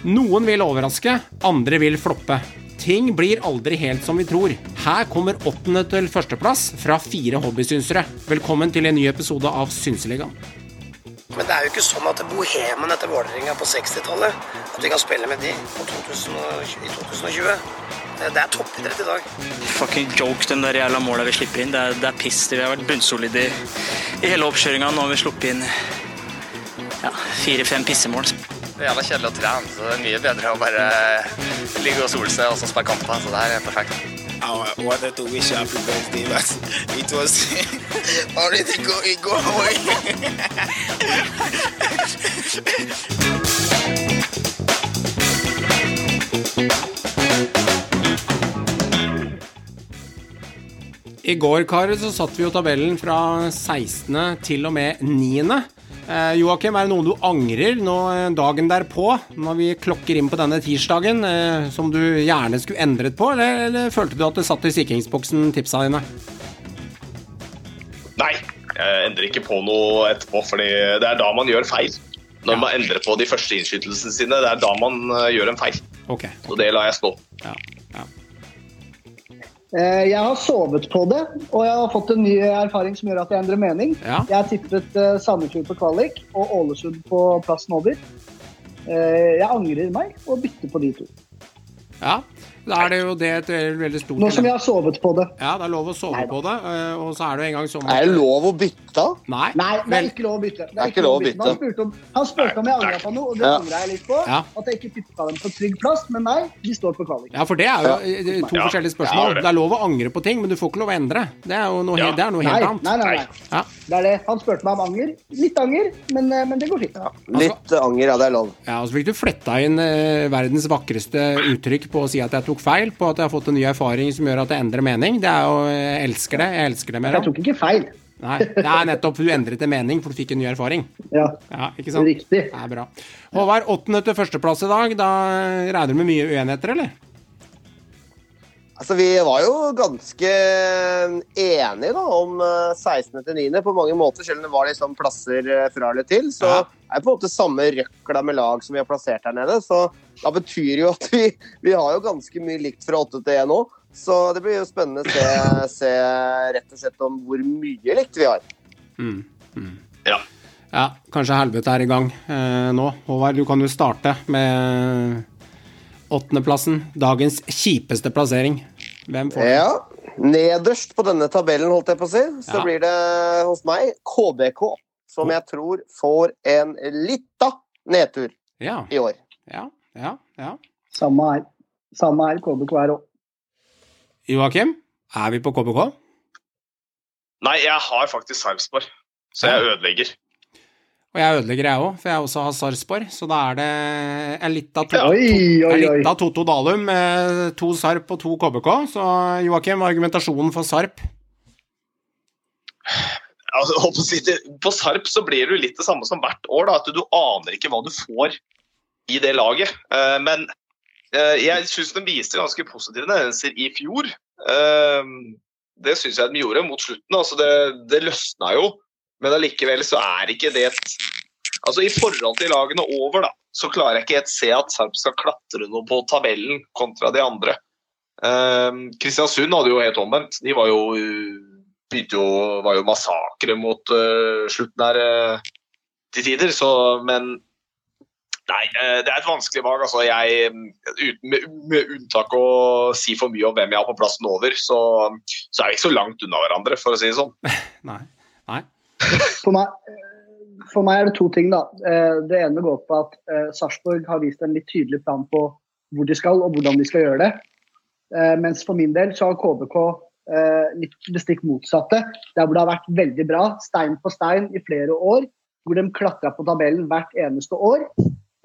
Noen vil overraske, andre vil floppe. Ting blir aldri helt som vi tror. Her kommer åttende til førsteplass fra fire hobbysynsere. Velkommen til en ny episode av Synseligaen. Men det er jo ikke sånn at bohemen etter Vålerenga på 60-tallet At vi kan spille med de på 2020, i 2020. Det, det er toppidrett i dag. Fucking joke, den der jævla måla vi slipper inn. Det er, det er piss. Vi har vært bunnsolide i, i hele oppkjøringa. Nå har vi sluppet inn ja, fire-fem pissemål. Det er jævla kjedelig å trene, så det er mye bedre å bare ligge og sole seg og så spille kamper. Så det her er perfekt. I wanted to wish happy birthday, but it was already going go away. I går, karer, så satt vi jo tabellen fra 16. til og med 9. Eh, Joakim, er det noe du angrer nå eh, dagen derpå, når vi klokker inn på denne tirsdagen, eh, som du gjerne skulle endret på, eller, eller følte du at det satt i sikringsboksen tipsa dine? Nei, jeg endrer ikke på noe etterpå, fordi det er da man gjør feil. Når man endrer på de første innskytelsene sine, det er da man eh, gjør en feil. Okay. Så det lar jeg stå. Ja. Eh, Jeg har sovet på det, og jeg har fått en ny erfaring som gjør at jeg endrer mening. Ja. Jeg har tippet eh, Sandefjord på kvalik og Ålesund på plassen over. Eh, Jeg angrer meg og bytter på de to. ja. Da er det jo det et veldig, stort Nå som jeg har sovet på det. Ja, det er lov å sove Neida. på det, eh, og så er det jo en gang sånn Er det lov å bytte? Nei. Nei, det er ikke lov å bytte. Det er ikke lov å bytte. Han spurte om, han spurte om jeg angra på noe, og det Ja. jeg litt på. Ja. At jeg ikke bytta dem på trygg plass, men nei, de står på kvalik. Ja, for det er jo eh, to Ja. forskjellige spørsmål. det det. Det er lov å angre på ting, men du får ikke lov å endre. Det er jo noe, Ja. helt, det er noe Nei, annet. nei, nei, nei, nei. Ja. Det er det. Han spurte meg om anger. Litt anger, men, eh, men det går fint. Litt anger, ja, det er lov. Ja, og så fikk du fletta inn verdens vakreste uttrykk på å si at jeg tok feil, på at jeg har fått en ny erfaring som gjør at jeg endrer mening. Det er jo Jeg elsker det. Jeg elsker det mer. Jeg tok ikke feil. Nei, det er nettopp du endret en mening, for du fikk en ny erfaring. Ja, Ja, ikke sant? riktig. Det er bra. Håvard, åttende til førsteplass i dag. Da regner du med mye uenigheter, eller? Altså, Vi var jo ganske enige da, om eh, 16. til 9. på mange måter, selv om det var liksom plasser eh, fra eller til. Så Ja. er det på en måte samme røkla med lag som vi har plassert her nede. Så da betyr jo at vi, vi har jo ganske mye likt fra 8 til 1 nå. Så det blir jo spennende å se, se rett og slett om hvor mye likt vi har. Mm. Mm. Ja. Ja, kanskje helvete er i gang eh, nå. Håvard, du kan jo starte med åttendeplassen. Dagens kjipeste plassering. Hvem får den? Ja, Nederst på denne tabellen, holdt jeg på å si, så Ja. blir det hos meg KBK. Som jeg tror får en lita nedtur Ja, i år. ja, ja. ja. Samme her. Samme her. KBK er òg. Joakim, er vi på KBK? Nei, jeg har faktisk Sarpsborg, så jeg ødelegger. Og jeg ødelegger, jeg òg, for jeg også har Sarpsborg. Så da er det en lita to, to, Toto Dalum to Sarp og to KBK. Så Joakim, argumentasjonen for Sarp? Altså, på, Sarp så blir det jo litt det samme som hvert år, da, at du aner ikke hva du får i det laget. Eh, men eh, jeg syns de viste ganske positive tendenser i fjor. Eh, det syns jeg de gjorde mot slutten. Altså det, det løsna jo, men allikevel så er ikke det et Altså I forhold til lagene over, da, så klarer jeg ikke helt se at Sarp skal klatre noe på tabellen kontra de andre. Eh, Kristiansund hadde jo helt omvendt. De var jo jo, var jo massakre mot uh, slutten her uh, til tider, så Men nei, eh, det er et vanskelig valg. Altså, jeg, uten, med, med unntak å si for mye om hvem jeg har på plassen over, så, så er vi ikke så langt unna hverandre, for å si det sånn. Nei. Nei. For meg, for meg er det to ting. da. Eh, Det ene går på at eh, Sarpsborg har vist en litt tydelig plan på hvor de skal og hvordan de skal gjøre det. Eh, Mens for min del så har KBK litt det stikk motsatte. Der hvor det har vært veldig bra, stein på stein i flere år. Hvor de klatra på tabellen hvert eneste år.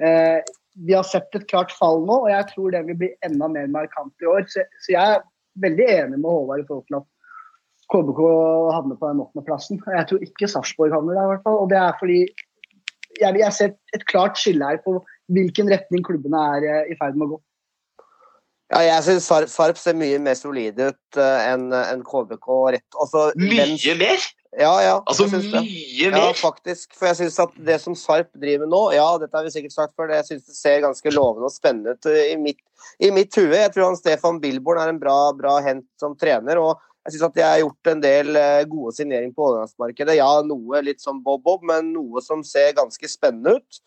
Vi har sett et klart fall nå, og jeg tror det vil bli enda mer markant i år. Så jeg er veldig enig med Håvard i forhold til at KBK havner på den åttendeplassen. Jeg tror ikke Sarpsborg havner der, i hvert fall. Og det er fordi jeg, jeg ser et klart skille her på hvilken retning klubbene er eh, i ferd med å gå. Ja, jeg syns Sarp, Sarp ser mye mer solid ut eh, enn en KBK. Rett. Altså, mye Mye mer? Ja, ja. Altså mye det. mer? Ja, faktisk. For jeg syns at det som Sarp driver med nå, ja, dette har vi sikkert sagt før, det jeg synes det ser ganske lovende og spennende ut uh, i mitt, i mitt hue. Jeg tror han Stefan Billborn er en bra, bra hent som trener. og jeg synes at jeg har gjort en del eh, gode signering på overgangsmarkedet. Ja, noe litt som Bob-Bob, men noe som ser ganske spennende ut.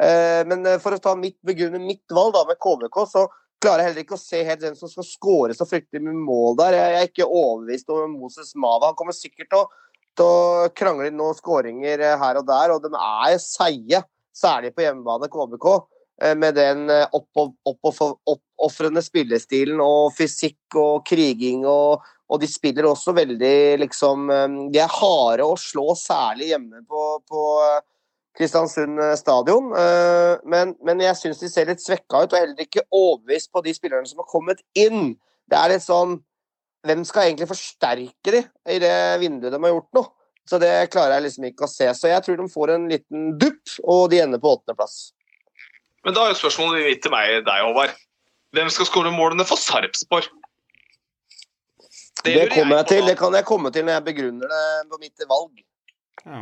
Eh, Men eh, for å ta mitt begrunne mitt valg da med KVK, så klarer jeg heller ikke å se helt hvem som skal skåre så fryktelig mye mål der. Jeg er ikke overbevist over Moses Mava. Han kommer sikkert til å, til å krangle inn noen skåringer her og der, og de er seige, særlig på hjemmebane, eh, Med den oppofrende opp, opp, opp, spillestilen og fysikk og kriging og, og de spiller også veldig liksom eh, De er harde å slå, særlig hjemme på, på eh, Kristiansund eh, stadion. Men, men jeg syns de ser litt svekka ut, og heller ikke overbevist på de spillerne som har kommet inn. Det er litt sånn Hvem skal egentlig forsterke de i det vinduet de har gjort nå? Så det klarer jeg liksom ikke å se. Så jeg tror de får en liten dupp, og de ender på åttendeplass. Men da er jo spørsmålet mitt til meg, deg, Håvard. Hvem skal skåre målene for Sarpsborg? Det, det kommer jeg til. Det kan jeg komme til når jeg begrunner det på mitt valg.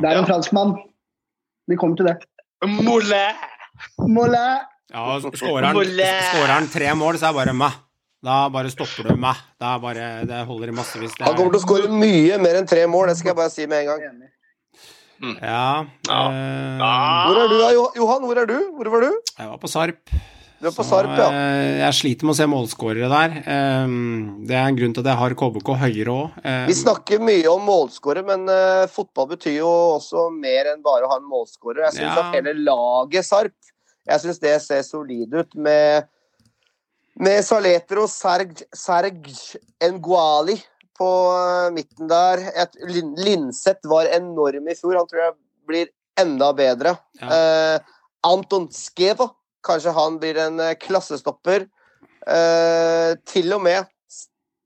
Det er en franskmann. Vi kommer til det. Moulin! Mollet. Ja, skårer han, Mollet. tre mål, så er det bare meg. Da bare stopper du meg. Da bare, det holder i massevis. Det Han kommer til å skåre mye mer enn tre mål, det skal jeg bare si med en gang. Ja. Ja. eh, Hvor er du da, Johan? Hvor er du? Hvor var du? jeg var på Sarp. Du er på Sarp, ja. eh, Jeg sliter med å se målskårere der. Eh, Det er en grunn til at jeg har KBK høyere òg. Vi snakker mye om målskårere, men eh, fotball betyr jo også mer enn bare å ha en målskårer. Jeg syns Ja. at hele laget Sarp jeg synes det ser solid ut med, med Saletro, Serg, Serg Nguali på eh, midten der. Linseth var enorm i fjor. Han tror jeg blir enda bedre. Ja. Eh, Anton Skeva, kanskje han blir en eh, klassestopper. Eh, til og med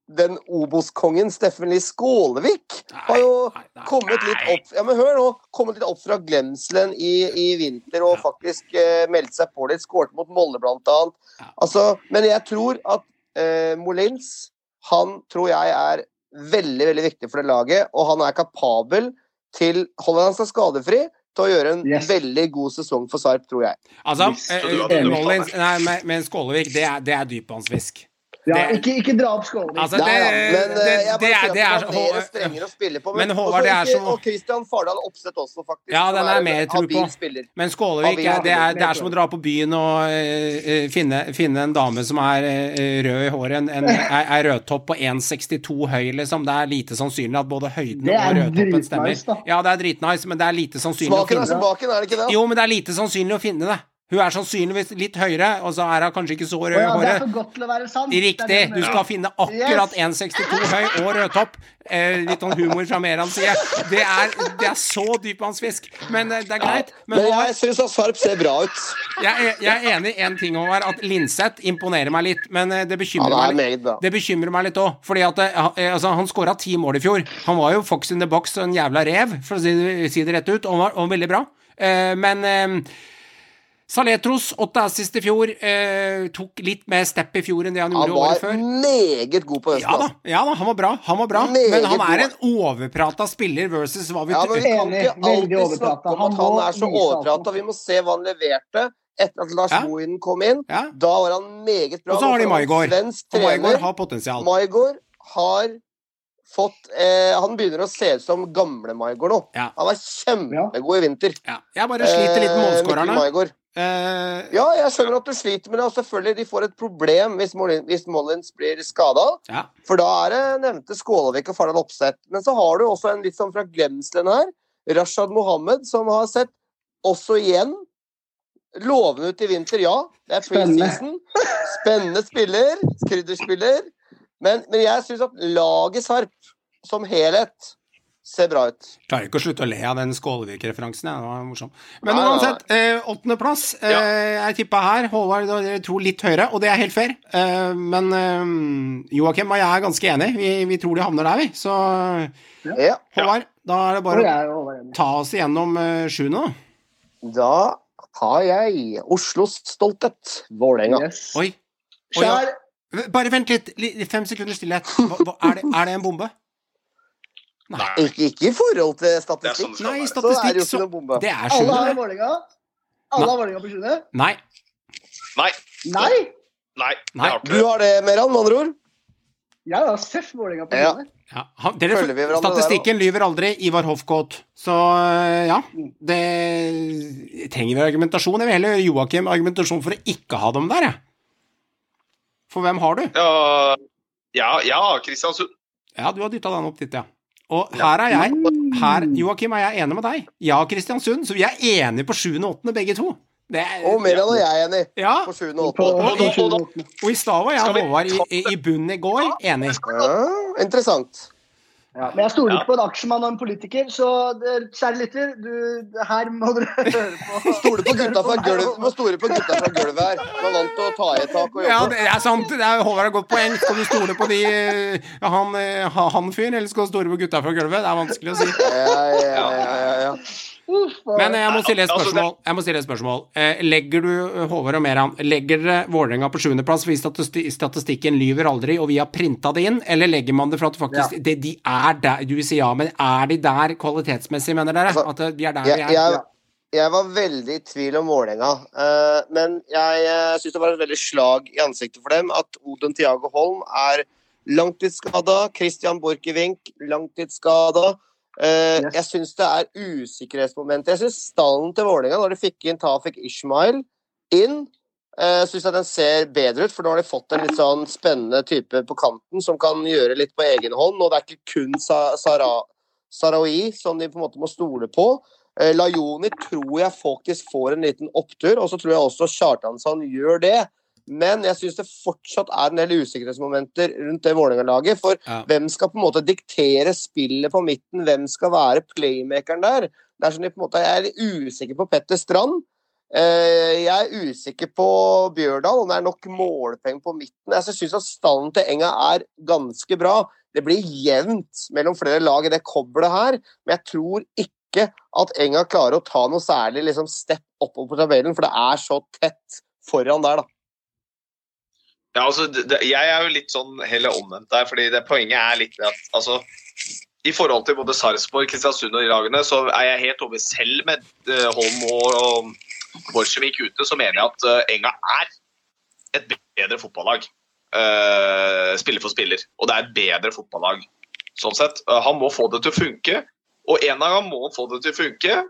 den Obos-kongen Steffen Lie Skålevik har jo Nei, nei, kommet litt opp Ja, men hør nå! Kommet litt opp fra glemselen i, i vinter og faktisk eh, meldt seg på litt. Skåret mot Molde, blant annet. Altså, men jeg tror at eh, Molins Han tror jeg er veldig, veldig viktig for det laget, og han er kapabel til Holder han seg skadefri til å gjøre en Yes. veldig god sesong for Sarp, tror jeg. Altså, Visste eh, eh, Nei, men- men Skålevik, det er, det er dypvannsfisk. Ja, Det- ikke, ikke dra opp skålen. Altså, Nei, det, ja, men eh, det, jeg det, bare det er det er så å spille på. Men Håvard, det er så- Og Christian Fardal Opseth også, faktisk. Ja, den er en mer tro på. spiller. Men Skålevik, Ja, det, er, det er som å dra på byen og eh, eh, finne, finne en dame som er uh, rød i håret, en, en, er, er rødtopp på 1,62 høy, liksom. Det er lite sannsynlig at både høyden og rødtoppen stemmer. Ja, det er dritnice, men det er lite sannsynlig å Smaken er som baken, er det ikke det? Jo, men det er lite sannsynlig å finne det. Hun er sannsynligvis litt høyere, og så er hun kanskje ikke så rød i ja, det er håret. for godt til å være sant. Riktig. Du skal finne akkurat 1,62 høy og rødtopp. Eh, litt sånn humor fra Merans side. Det er, det er så dypvannsfisk. Men eh, det er greit. Men Men jeg syns at Sarp ser bra ut. jeg, er- jeg er enig i en ting, Håvard, at Linseth imponerer meg litt. Men eh, det bekymrer, bekymrer det meg litt. Det bekymrer meg litt òg, fordi at eh, altså, han skåra ti mål i fjor. Han var jo fox in the box og en jævla rev, for å si det, si det rett ut, og var, og veldig bra. Eh, men eh, Saletros, åtte assist i fjor, eh, tok litt mer step i fjor enn det han Han gjorde året var meget god på Ja da, ja da, han var bra. Han var bra men han er en overprata spiller versus hva vi Ja, men vi kan ikke alltid snakke om at han er så overprata. Vi må se hva han leverte etter at Lars Ja. Kom inn. Ja. Da var han meget bra. Og så har de han Maigård. Svensk Maigård har potensial. Maigård har fått eh, Han begynner å se ut som gamle Maigård nå. Ja. Han var kjempegod i vinter. Ja. Jeg bare sliter litt med Eh, målskårerne. Eh, Ja, jeg skjønner at du sliter med det, og selvfølgelig de får et problem hvis Molins, hvis Mollins blir skada. ja. For da er det nevnte Skålevik og Fardal Opseth. Men så har du også en litt sånn fra glemselen her. Rashad Mohammed, som har sett også igjen lovende ut i vinter. Ja, det er Spennende. preseason. Spennende spiller. Krydderspiller. Men, men jeg syns at laget Sarp som helhet ser bra ut. Klarer ikke å slutte å le av den Skålevik-referansen. Ja. Det var morsom. Men Nei, uansett, eh, åttendeplass. Eh, jeg tippa her. Håvard dere tror litt høyere, og det er helt fair. Eh, men eh, Joakim og jeg er ganske enige. Vi, vi tror de havner der, vi. Så Ja. Håvard, da er det bare å er ta oss igjennom uh, sjuende, da. Da har jeg Oslos stolthet, Vålerenga. Yes. Oi. Oi, Bare vent litt. Fem sekunder stillhet. Hva, hva, er, det, er det en bombe? Ikke, ikke i forhold til sånn statistikk. Nei, statistikk Så er det jo ikke noen bombe. Det er Alle har. Vålerenga. Alle har Vålerenga på sjuende. Nei. Nei. Nei! Nei, Nei. har Du har det, Meran, med andre ord? Jeg har Seff Vålerenga på Ja. sjuende. Ja, han, dere, statistikken lyver aldri. Ivar Hofkåt. Så øh, ja, det trenger vi argumentasjon. Jeg vil heller gjøre Joakim argumentasjon for å ikke ha dem der, jeg. For hvem har du? Ja, ja, ja, Kristiansund. Ja, du har dytta den opp dit, ja. Og her er jeg her, Joakim, er jeg enig med deg. Ja, Kristiansund. Så vi er enige på sjuende og åttende, begge to. Det er, Og Meran og jeg er enig. ja, På sjuende og åttende. på sjuende og og i stad var jeg og Håvard i, i, i bunnen i går enig. Ja, interessant. Ja, men jeg stoler ikke på en aksjemann og en politiker, så kjære lytter, du, her må dere høre på. Stole på gutta fra gulvet, du må stole på gutta fra gulvet her. Du er vant til å ta i et tak og Ja, det er sant. Det er, Håvard har godt poeng. Skal du stole på de han, eh, han fyren, eller skal du stole på gutta fra gulvet? Det er vanskelig å si. Ja, ja, ja, ja, ja. Men eh, jeg må stille et Altså, spørsmål. Jeg må stille et spørsmål. Eh, Legger du, eh, Håvard og Meran, legger dere Vålerenga på sjuendeplass fordi statisti statistikken lyver aldri, og vi har printa det inn, eller legger man det for at faktisk ja. det, De er der, du sier ja, men er de der kvalitetsmessig, mener dere? Altså, At eh, de er der Jeg, de er? jeg, jeg var veldig i tvil om Vålerenga, eh, men jeg uh, syns det var et veldig slag i ansiktet for dem at Oden Tiago Holm er langtidsskada, Christian Borchgrevink langtidsskada. Eh, Yes. Jeg syns det er usikkerhetsmomenter. Jeg syns stallen til Vålerenga, når de fikk inn Tafik Ishmael inn, uh, syns jeg den ser bedre ut, for nå har de fått en litt sånn spennende type på kanten som kan gjøre litt på egen hånd. Og det er ikke kun Sa Sara Sarawi som de på en måte må stole på. Uh, Lajoni tror jeg faktisk får en liten opptur, og så tror jeg også Kjartansson gjør det. Men jeg syns det fortsatt er en del usikkerhetsmomenter rundt det Vålerenga-laget. For Ja. hvem skal på en måte diktere spillet på midten? Hvem skal være playmakeren der? Det er sånn de på en måte, Jeg er usikker på Petter Strand. Eh, Jeg er usikker på Bjørdal, om det er nok målpenger på midten. Altså, Jeg syns at stallen til Enga er ganske bra. Det blir jevnt mellom flere lag i det koblet her, men jeg tror ikke at Enga klarer å ta noe særlig liksom, step oppover på tabellen, for det er så tett foran der, da. Ja, altså, det, jeg er jo litt sånn heller omvendt der, fordi det poenget er litt at altså, I forhold til både Sarpsborg, Kristiansund og de lagene, så er jeg helt over selv med uh, Holm og, og Borchgrevink ute, så mener jeg at uh, Enga er et bedre fotballag. Uh, spiller for spiller. Og det er et bedre fotballag sånn sett. Han må få det til å funke, og en av dem må han få det til å funke.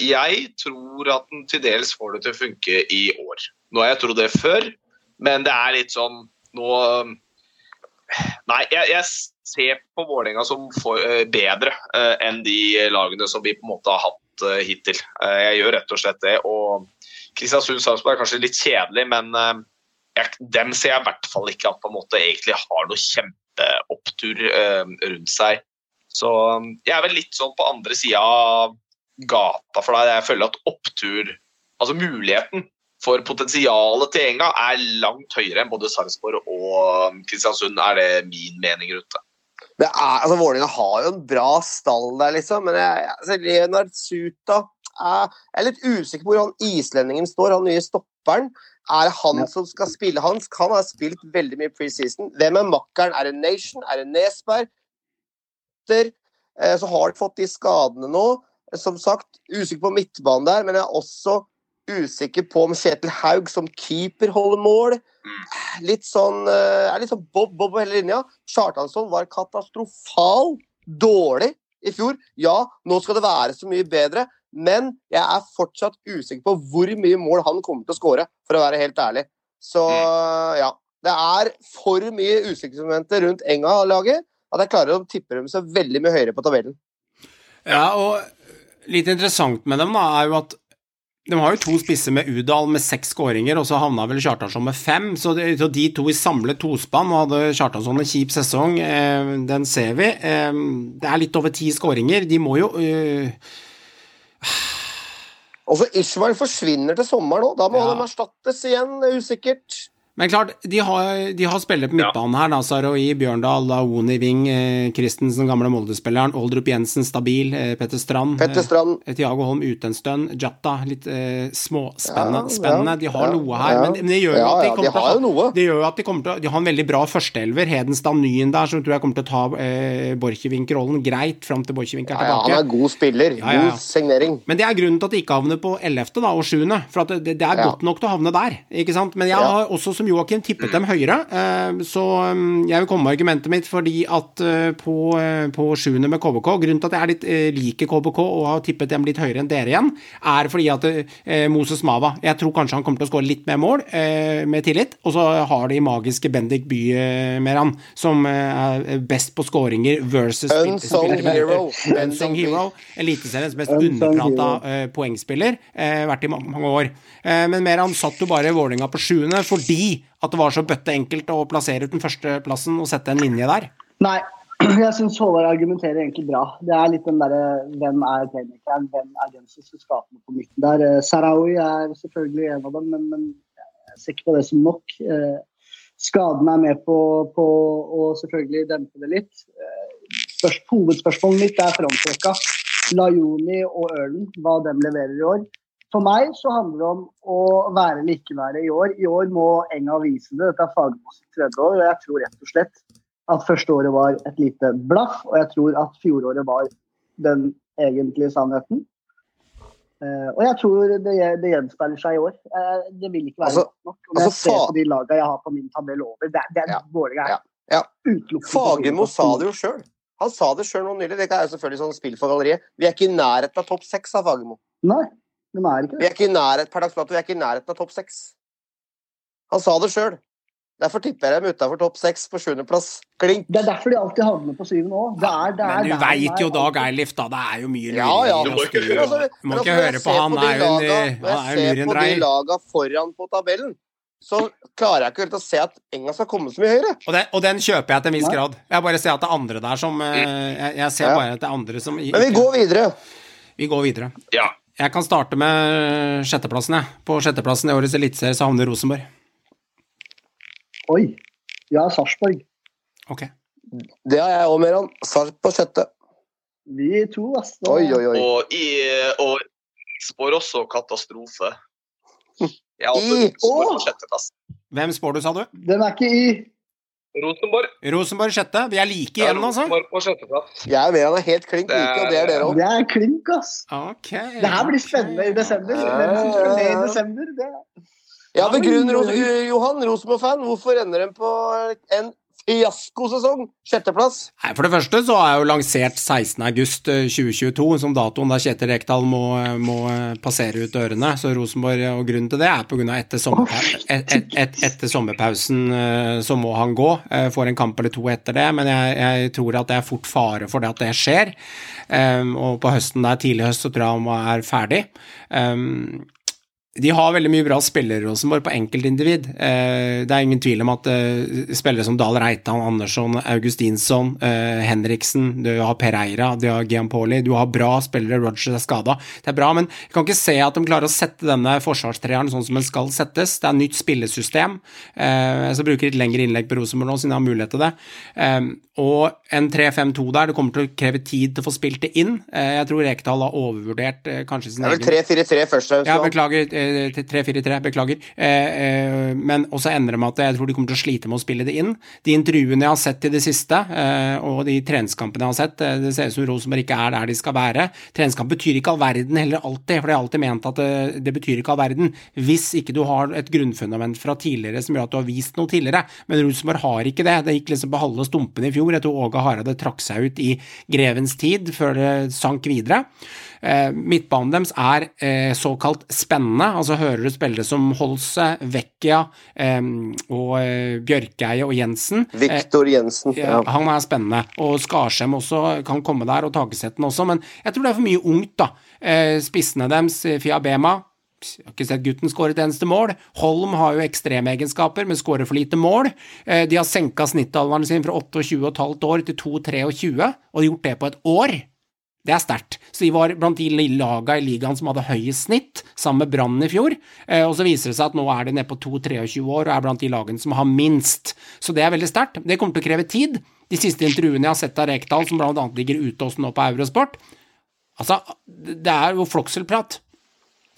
Jeg tror at han til dels får det til å funke i år. Nå har jeg trodd det før, men det er litt sånn nå Nei, jeg, jeg ser på Vålerenga som for, eh, bedre uh, enn de lagene som vi på en måte har hatt uh, hittil. Uh, jeg gjør rett og slett det. og Kristiansund Sarpsborg er kanskje litt kjedelig, men jeg, dem ser jeg i hvert fall ikke at på en måte egentlig har noe kjempeopptur rundt seg. Så um, jeg er vel litt sånn på andre sida av gata for deg. Jeg føler at opptur, altså muligheten for potensialet til Enga er langt høyere enn både Sarpsborg og Kristiansund, er det min mening rundt det. Det er, altså Vålerenga har jo en bra stall der, liksom. Men jeg, altså, Leonard Suta Jeg er litt usikker på hvor han islendingen står, han nye stopperen. Er det han som skal spille hans? Han har spilt veldig mye preseason. Hvem er makkeren? Er det Nation? Er det Nesberg? Der, eh, Så har de fått de skadene nå. Som sagt, usikker på midtbanen der, men jeg er også usikker på om Kjetil Haug som keeper holder mål. Litt sånn, eh, er litt sånn bob, bob på hele linja. Kjartansson var katastrofal dårlig i fjor. Ja, nå skal det være så mye bedre, men jeg er fortsatt usikker på hvor mye mål han kommer til å skåre, for å være helt ærlig. Så ja. Det er for mye usikkerhetsmomenter rundt Enga-laget at jeg klarer å tippe dem så veldig mye høyere på tabellen. Ja, og litt interessant med dem da, er jo at de har jo to spisser med Udal med seks skåringer, og så havna vel Kjartansson med fem. Så de, så de to i samlet tospann, og hadde Kjartansson en kjip sesong, eh, den ser vi. Eh, det er litt over ti skåringer. De må jo eh, Altså, Ishmael forsvinner til sommeren òg. Da må Ja. de erstattes igjen, usikkert. Men klart, de har, de har spillere på midtbanen her. da, Saroi, Bjørndal, Laoni Wing, eh, Christensen, gamle Molde-spilleren, Oldrup Jensen, stabil, eh, Petter Strand. Petter Strand. Eh, Tiago Holm ute en stund. Jatta, litt eh, småspennende. Ja, spennende. De har ja, noe her, ja. men, men det gjør jo Ja, at de ja, kommer de til å ha, noe. Det gjør at de kommer til å De har en veldig bra førsteelver. Hedenstad Nyen der, som tror jeg kommer til å ta eh, Borchgrevink-rollen greit fram til Borchgrevink er Ja, ja, tilbake. han er god spiller. Ja, ja, ja. God signering. Men det er grunnen til at de ikke havner på 11. Da, og 7. For at det, det er Ja. godt nok til å havne der. Ikke sant? Men jeg Ja. har også som Joakim tippet dem høyere. eh, Så mm, jeg vil komme med argumentet mitt fordi at eh, på, eh, på 7. med KBK Grunnen til at jeg er litt liker KBK og har tippet dem litt høyere enn dere igjen, er fordi at Moses Mava Jeg tror kanskje han kommer til å skåre litt mer mål, med tillit. Og så har de magiske Bendik By-Meran, som er best på skåringer versus Unsung hero. Unsung hero. Eliteseriens mest underprata poengspiller, vært i mange, mange år. Men Meran satt jo bare Vålerenga på sjuende fordi at det var så bøtte enkelt å plassere ut den førsteplassen og sette en linje der. Nei, jeg syns Håvard argumenterer egentlig bra. Det er litt den derre hvem er playmakeren, hvem er den som skal skape noe på midten der. Eh, Sarawi er selvfølgelig en av dem, men, men jeg ser ikke på det som nok. Eh, Skadene er med på, på å selvfølgelig dempe det litt. Eh, hovedspørsmålet mitt er frontrekka. Lajoni og Ørlen, hva de leverer i år. For meg så handler det om å være eller ikke være i år. I år må Enga vise det. Dette er Fagermos tredje år, og jeg tror rett og slett at første året var et lite blaff, og jeg tror at fjoråret var den egentlige sannheten. Eh, og jeg tror det, det gjenspeiler seg i år. Eh, det vil ikke være Altså- godt nok. om når altså, jeg ser på de lagene jeg har på min tabell over, det, det er Ja, Vålerenga er ja, ja. Fagermo sa det jo sjøl. Han sa det sjøl nå nylig. Det er jo selvfølgelig sånn spill for galleriet. Vi er ikke i nærheten av topp seks, sa Fagermo. Nei, de er ikke Vi er ikke i nærhet, per dags dato, vi er ikke i nærheten av topp seks. Han sa det sjøl. Derfor tipper jeg dem utafor topp seks på sjuendeplass. Klink. Det er derfor de alltid havner på syvende òg. Det det Men du veit jo Dag. Eilif, da. Det er jo mye Ja, ja. Du må ikke Altså, Må ikke altså, høre på han. er jo en, Når jeg ser på de laga foran på tabellen, så klarer jeg ikke helt å se at Enga skal komme så mye høyere. Og, det, og den kjøper jeg til en viss grad. Jeg bare ser at det er andre der som eh, Jeg, jeg ser bare at det er andre som Men vi går videre. Vi går videre. Ja. Jeg kan starte med sjetteplassen, jeg. På sjetteplassen i årets eliteserie så havner Rosenborg. Oi. Ja, Sarpsborg. Ok. Det har jeg òg, Meran. Sarp på sjette. Vi to, ass. Oi, oi, oi. Og i og spår også katastrofe. Jeg har I- også spår på sjetteplass. Hvem spår du, sa du? Den er ikke i. Rosenborg. Rosenborg sjette. Vi er like Ja, igjen, altså. Rosenborg på sjetteplass. Jeg og Meran er helt klink Det er- like, og det er dere òg. Det er klink, ass. Okay, Det her blir spennende i desember. Hvem som skal med i desember? Det... Ja, begrunn, Johan, Rosenborg-fan. Hvorfor ender de på en fiaskosesong? Sjetteplass. Nei, For det første så er jo lansert 16.8.2022 som datoen da Kjetil Rekdal må, må eh, passere ut dørene. Så Rosenborg, og grunnen til det er pga. etter, sommerpa et, et, et, etter sommerpausen eh, så må han gå. Eh, Får en kamp eller to etter det, men jeg, jeg tror at det er fort fare for det at det skjer. Um, og på høsten der, tidlig høst, så tror jeg han er ferdig. Um, de har veldig mye bra spillere, Rosenborg, på enkeltindivid. Eh, det er ingen tvil om at eh, spillere som Dahl Reitan, Andersson, Augustinsson, eh, Henriksen, du har Pereira, du har Giampoli, du har bra spillere, Roger er skada. Det er bra, men jeg kan ikke se at de klarer å sette denne forsvarstreeren sånn som den skal settes. Det er nytt spillesystem. Jeg skal bruke litt lengre innlegg på Rosenborg nå, siden jeg har mulighet til det. Og en 3-5-2 der, det kommer til å kreve tid til å få spilt det inn. Eh, jeg tror Rekdal har overvurdert eh, kanskje sin egen Det er vel 3-4-3 først. ja, beklager. eh, 3-4-3, beklager. Eh, eh, men også ender det med at jeg tror de kommer til å slite med å spille det inn. De intervjuene jeg har sett i det siste, og de treningskampene jeg har sett, det ser ut som Rosenborg ikke er der de skal være. Treningskamp betyr ikke all verden heller alltid, for jeg har alltid ment at det, det betyr ikke all verden hvis ikke du har et grunnfundament fra tidligere som gjør at du har vist noe tidligere. Men Rosenborg har ikke det. Det gikk liksom på halve stumpene i fjor. Jeg tror Åge Hareide trakk seg ut i grevens tid før det sank videre. Eh, midtbanen deres er eh, såkalt spennende, altså hører du spillere som Holse, Vecchia eh, og Bjørkeie og Jensen. Viktor Jensen. ja. Han er spennende, og Skarsheim også kan komme der, og Tagesetten også, men jeg tror det er for mye ungt, da. Spissene deres, Fia Fiabema jeg har ikke sett gutten skåre et eneste mål. Holm har jo ekstreme egenskaper, men skårer for lite mål. Eh, De har senka snittalderen sin fra 28,5 år til 2,23, og gjort det på et år. Det er sterkt. Så de var blant de laga i ligaen som hadde høyest snitt, sammen med Brann i fjor. Eh, og så viser det seg at nå er de nede på 2-23 år og er blant de lagene som har minst. Så det er veldig sterkt. Det kommer til å kreve tid. De siste intervjuene jeg har sett av Rekdal, som blant annet ligger ute hos nå på Eurosport, altså, det er jo flokselprat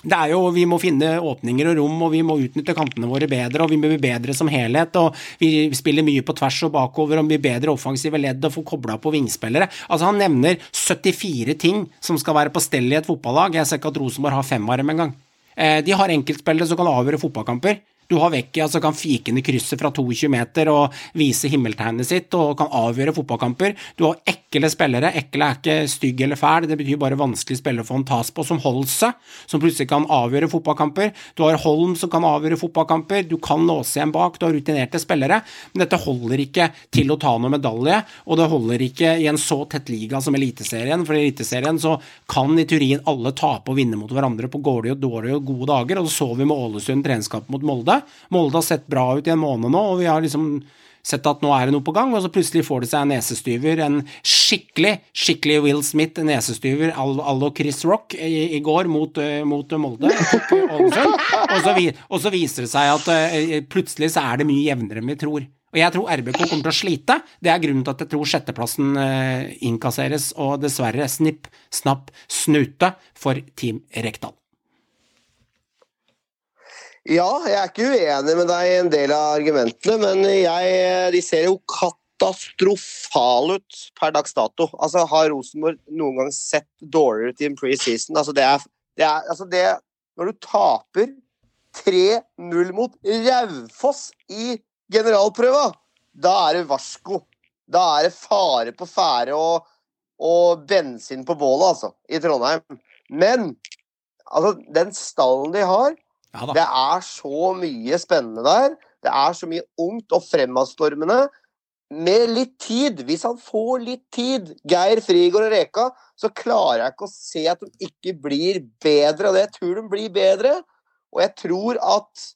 det er jo, Vi må finne åpninger og rom, og vi må utnytte kantene våre bedre, og vi må bli bedre som helhet. og Vi spiller mye på tvers og bakover, og blir bedre offensive ledd og får kobla på vingspillere. Altså Han nevner 74 ting som skal være på stell i et fotballag. Jeg ser ikke at Rosenborg har fem av dem engang. Eh, de har enkeltspillere som kan avgjøre fotballkamper. Du har Vecchia som kan fikende ned krysset fra 22 meter og vise himmeltegnet sitt og kan avgjøre fotballkamper. Du har ekle spillere. Ekle er ikke stygg eller fæl, det betyr bare vanskelig spiller for en tas på, som Holse, som plutselig kan avgjøre fotballkamper. Du har Holm som kan avgjøre fotballkamper. Du kan låse igjen bak, du har rutinerte spillere. Men dette holder ikke til å ta noen medalje, og det holder ikke i en så tett liga som Eliteserien. For i Eliteserien så kan i teorien alle tape og vinne mot hverandre på gårdige og dårlige og gode dager, og så så vi med Ålesund treningskamp mot Molde. Molde har sett bra ut i en måned nå, og vi har liksom sett at nå er det noe på gang, og så plutselig får det seg en nesestyver. En skikkelig, skikkelig Will Smith nesestyver la Chris Rock i, i går mot, uh, mot Molde. Og så, og så, viser det seg at uh, plutselig så er det mye jevnere enn vi tror. Og jeg tror RBK kommer til å slite. Det er grunnen til at jeg tror sjetteplassen uh, innkasseres, og dessverre snipp, snapp, snute for Team Rekdal. Ja, jeg er ikke uenig med deg i en del av argumentene, men jeg, de ser jo katastrofale ut per dags dato. Altså, Har Rosenborg noen gang sett dårligere ut i en preseason? Altså, det er, det er altså det, Når du taper 3-0 mot Raufoss i generalprøva, da er det varsko. Da er det fare på ferde og, og bensin på bålet, altså, i Trondheim. Men altså, den stallen de har ja, det er så mye spennende der. Det er så mye ungt og fremadstormende. Med litt tid, hvis han får litt tid, Geir Frigård og Reka, så klarer jeg ikke å se at de ikke blir bedre. Det jeg tror de blir bedre. Og jeg tror at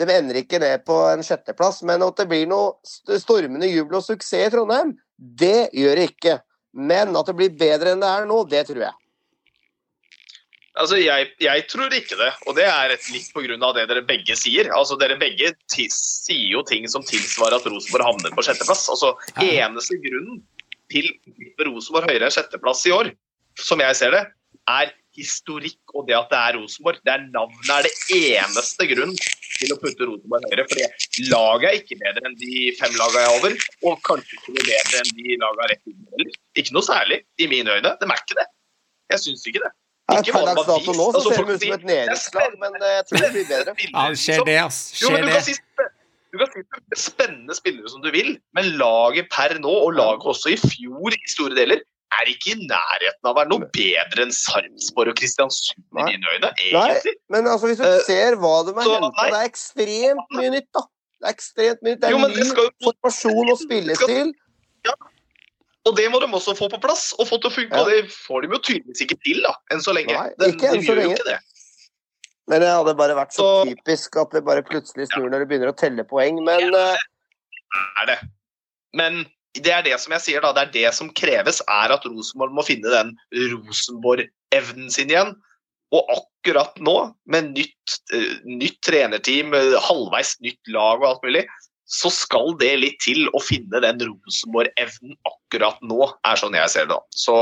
de ender ikke ned på en sjetteplass, men at det blir noe stormende jubel og suksess i Trondheim, det gjør det ikke. Men at det blir bedre enn det er nå, det tror jeg. Altså, jeg, jeg, tror ikke det, og det er litt pga. det dere begge sier. Altså, Dere begge sier jo ting som tilsvarer at Rosenborg havner på sjetteplass. Altså, Eneste grunnen til Rosenborg høyere enn sjetteplass i år, som jeg ser det, er historikk og det at det er Rosenborg. Det er Navnet er det eneste grunnen til å putte Rosenborg høyere. fordi laget er ikke bedre enn de fem lagene jeg er over, og kanskje ikke noe bedre enn de lagene rett under. Ikke noe særlig, i mine øyne. De er ikke det. Jeg syns ikke det. Ikke per dags dato nå så altså, ser det ut som et nedslag, men eh, jeg tror det blir bedre. Ja, det skjer det, ass. Skjer det. Du kan si spennende spillere som du vil, men laget per nå, og laget også i fjor i store deler, er ikke i nærheten av å være noe bedre enn Sarpsborg og Kristiansund i mine øyne, egentlig. Nei, men altså, hvis du uh, ser hva de har henta, det er ekstremt mye nytt, da. Det er ekstremt mye. nytt. Det er jo, ny skal... formasjon og spillestil. Ja, og det må de også få på plass og få til å funke. Ja. Og det får de jo tydeligvis ikke til, da, enn så lenge. Nei, ikke enn så lenge. Ikke men det hadde bare vært så, så, typisk at det bare plutselig snur ja. når du begynner å telle poeng, men det eh, er det. Men det er det som jeg sier, da. Det er det som kreves, er at Rosenborg må finne den Rosenborg-evnen sin igjen. Og akkurat nå, med nytt, uh, nytt trenerteam, halvveis nytt lag og alt mulig, så skal det litt til å finne den Rosenborg-evnen akkurat nå, er sånn jeg ser det. Så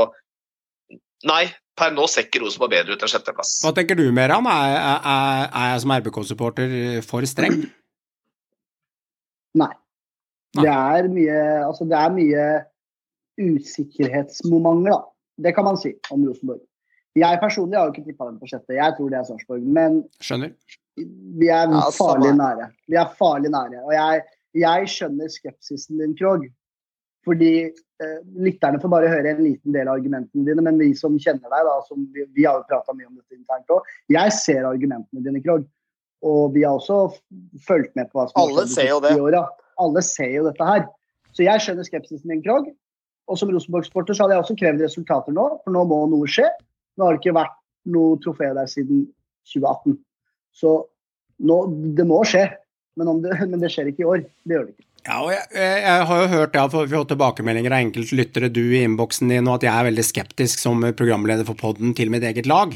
nei, per nå ser ikke Rosenborg bedre ut enn sjetteplass. Hva tenker du, Meran? Er, er, er jeg som RBK-supporter for streng? Nei. nei. Det er mye Altså, det er mye usikkerhetsmomenter, da. Det kan man si om Rosenborg. Jeg personlig har jo ikke tippa dem på sjette. Jeg tror det er Sarpsborg. Men Skjønner. vi er ja, farlig nære. Vi er farlig nære. Og jeg, jeg skjønner skepsisen din, Krog. Fordi eh, Lytterne får bare høre en liten del av argumentene dine, men vi som kjenner deg, da, som vi, vi har jo prata mye om dette internt òg, jeg ser argumentene dine, Krog. Og vi har også fulgt med på hva som Alle ser jo det. Åra. Alle ser jo dette her. Så jeg skjønner skepsisen din, Krog. Og som Rosenborg-sporter så hadde jeg også krevd resultater nå, for nå må noe skje. Nå har det ikke vært noe trofé der siden 2018. Så nå, det må skje. Men, det, men, det, skjer ikke i år. Det gjør det ikke. Ja, og jeg, jeg, har jo hørt vi har fått tilbakemeldinger av enkelte lyttere, du i innboksen din, og at jeg er veldig skeptisk som programleder for podden til mitt eget lag.